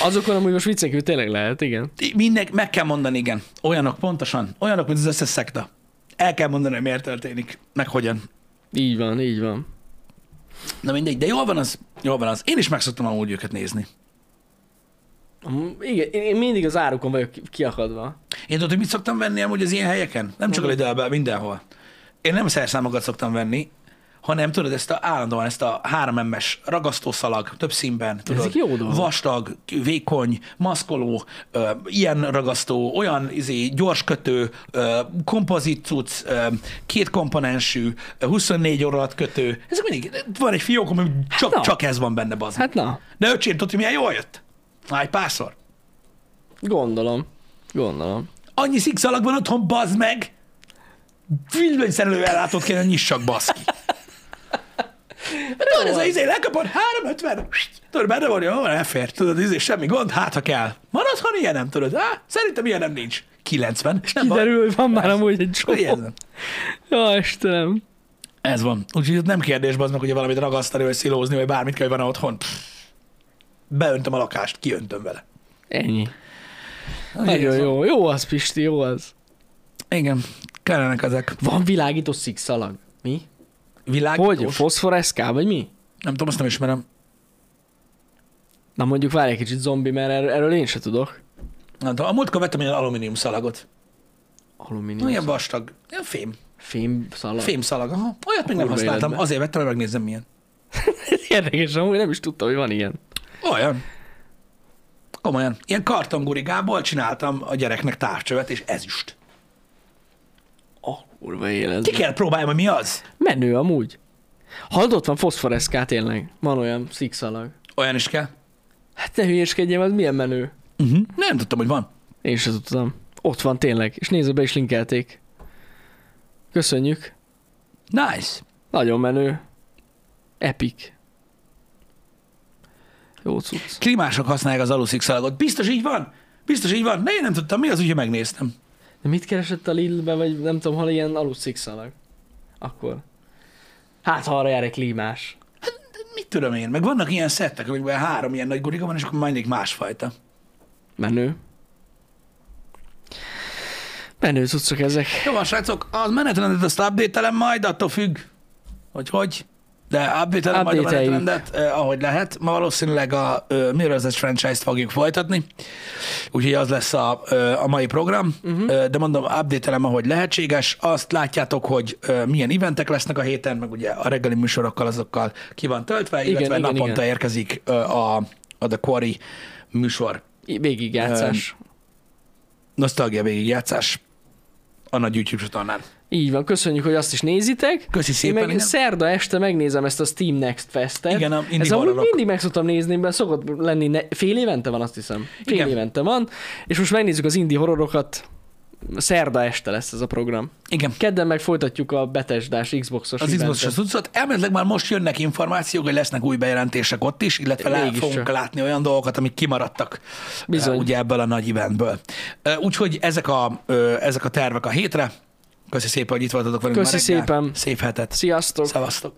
Azokon amúgy most viccen tényleg lehet, igen. Minden, meg kell mondani, igen. Olyanok, pontosan. Olyanok, mint az összes szekta. El kell mondani, hogy miért történik, meg hogyan. Így van, így van. Na mindegy, de jól van az, jól van az. Én is meg szoktam amúgy őket nézni. Igen, én mindig az árukon vagyok ki- kiakadva. Én tudod, hogy mit szoktam venni amúgy az ilyen helyeken? Nem csak a Lidlben, mindenhol. Én nem szerszámokat szoktam venni, hanem tudod, ezt a, állandóan ezt a 3M-es ragasztószalag, több színben, tudod, Ezek jó dolgok. vastag, vékony, maszkoló, ö, ilyen ragasztó, olyan izé, gyors kötő, ö, kompozit cucc, ö, két komponensű, ö, 24 óra alatt kötő. Ezek mindig, van egy fiók, ami csak, na. csak ez van benne, bazd. Hát na, De öcsém, tudod, hogy milyen jól jött? Már egy párszor. gondolom. Gondolom. Annyi szikszalag van otthon, bazd meg! Villanyszerelő ellátót kéne nyissak, baszki. Tudod, ez az izé, lekapod, 350, tudod, benne van, jó, elfér, tudod, izé, semmi gond, hát ha kell. Van otthon ilyen nem, tudod, Há, szerintem ilyen nem nincs. 90. Nem van. Kiderül, hogy van már Persze. amúgy egy Ez csomó. van. Ja, Istenem. Ez van. Úgyhogy nem kérdés, meg, hogy valamit ragasztani, vagy szilózni, vagy bármit kell, hogy van otthon. Pff. Beöntöm a lakást, kiöntöm vele. Ennyi. Nagyon ez van. jó. Jó az, Pisti, jó az. Igen, kellenek ezek. Van világító szikszalag. Mi? Világítós. Hogy? Foszforeszká, vagy mi? Nem tudom, azt nem ismerem. Na mondjuk várj egy kicsit zombi, mert erről, erről én se tudok. Nem tudom, a múltkor vettem ilyen alumínium szalagot. Alumínium. Ilyen vastag, ilyen fém. Fém szalag. Fém szalag, aha. Olyat még nem Kurva használtam, életben. azért vettem, hogy megnézzem milyen. Érdekes, amúgy nem is tudtam, hogy van ilyen. Olyan. Komolyan. Ilyen kartongurigából csináltam a gyereknek távcsövet, és ezüst. Kurva élet. Ki kell próbálnom, hogy mi az? Menő amúgy. Hallod, ott van foszforeszká tényleg. Van olyan szikszalag. Olyan is kell. Hát ne hülyéskedjem, az milyen menő. Uh-huh. Nem tudtam, hogy van. Én sem tudtam. Ott van tényleg, és nézd, be is linkelték. Köszönjük. Nice. Nagyon menő. Epic. Jó cucc. Klímások használják az aluszik szalagot. Biztos így van? Biztos így van? De én nem tudtam, mi az, úgyhogy megnéztem. De mit keresett a Lidlbe, vagy nem tudom, hol ilyen alusszikszalag? Akkor. Hát, ha arra jár egy klímás. Mit tudom én, meg vannak ilyen szettek, amikben három ilyen nagy gurika van, és akkor mindig másfajta. Menő. Menő cuccok ezek. Jó van, srácok, az menetrendet azt update majd, attól függ, hogy hogy, de update majd a menetrendet, eh, ahogy lehet. Ma valószínűleg a uh, Mirror's franchise-t fogjuk folytatni, úgyhogy az lesz a, uh, a mai program, uh-huh. uh, de mondom, update ahogy lehetséges. Azt látjátok, hogy uh, milyen eventek lesznek a héten, meg ugye a reggeli műsorokkal azokkal ki van töltve, Igen, illetve igen, naponta igen. érkezik a, a The Quarry műsor. Végigjátszás. Nosztalgia végigjátszás a nagy YouTube csatornán. Így van, köszönjük, hogy azt is nézitek. Köszi szépen. Én meg igen. szerda este megnézem ezt a Steam Next Festet. Igen, a Ez amúgy mindig meg szoktam nézni, mert szokott lenni, ne, fél évente van, azt hiszem. Fél Igen. évente van, és most megnézzük az indie horrorokat. Szerda este lesz ez a program. Igen. Kedden meg folytatjuk a Betesdás Xboxos Az. Xbox-os cuccot. Elméletileg már most jönnek információk, hogy lesznek új bejelentések ott is, illetve le fogunk látni olyan dolgokat, amik kimaradtak Bizony. eh, ugye ebből a nagy eventből. Eh, Úgyhogy ezek a, ö, ezek a tervek a hétre. Köszi szépen, hogy itt voltatok velünk Köszi szépen. Szép hetet. Sziasztok! Szevasztok.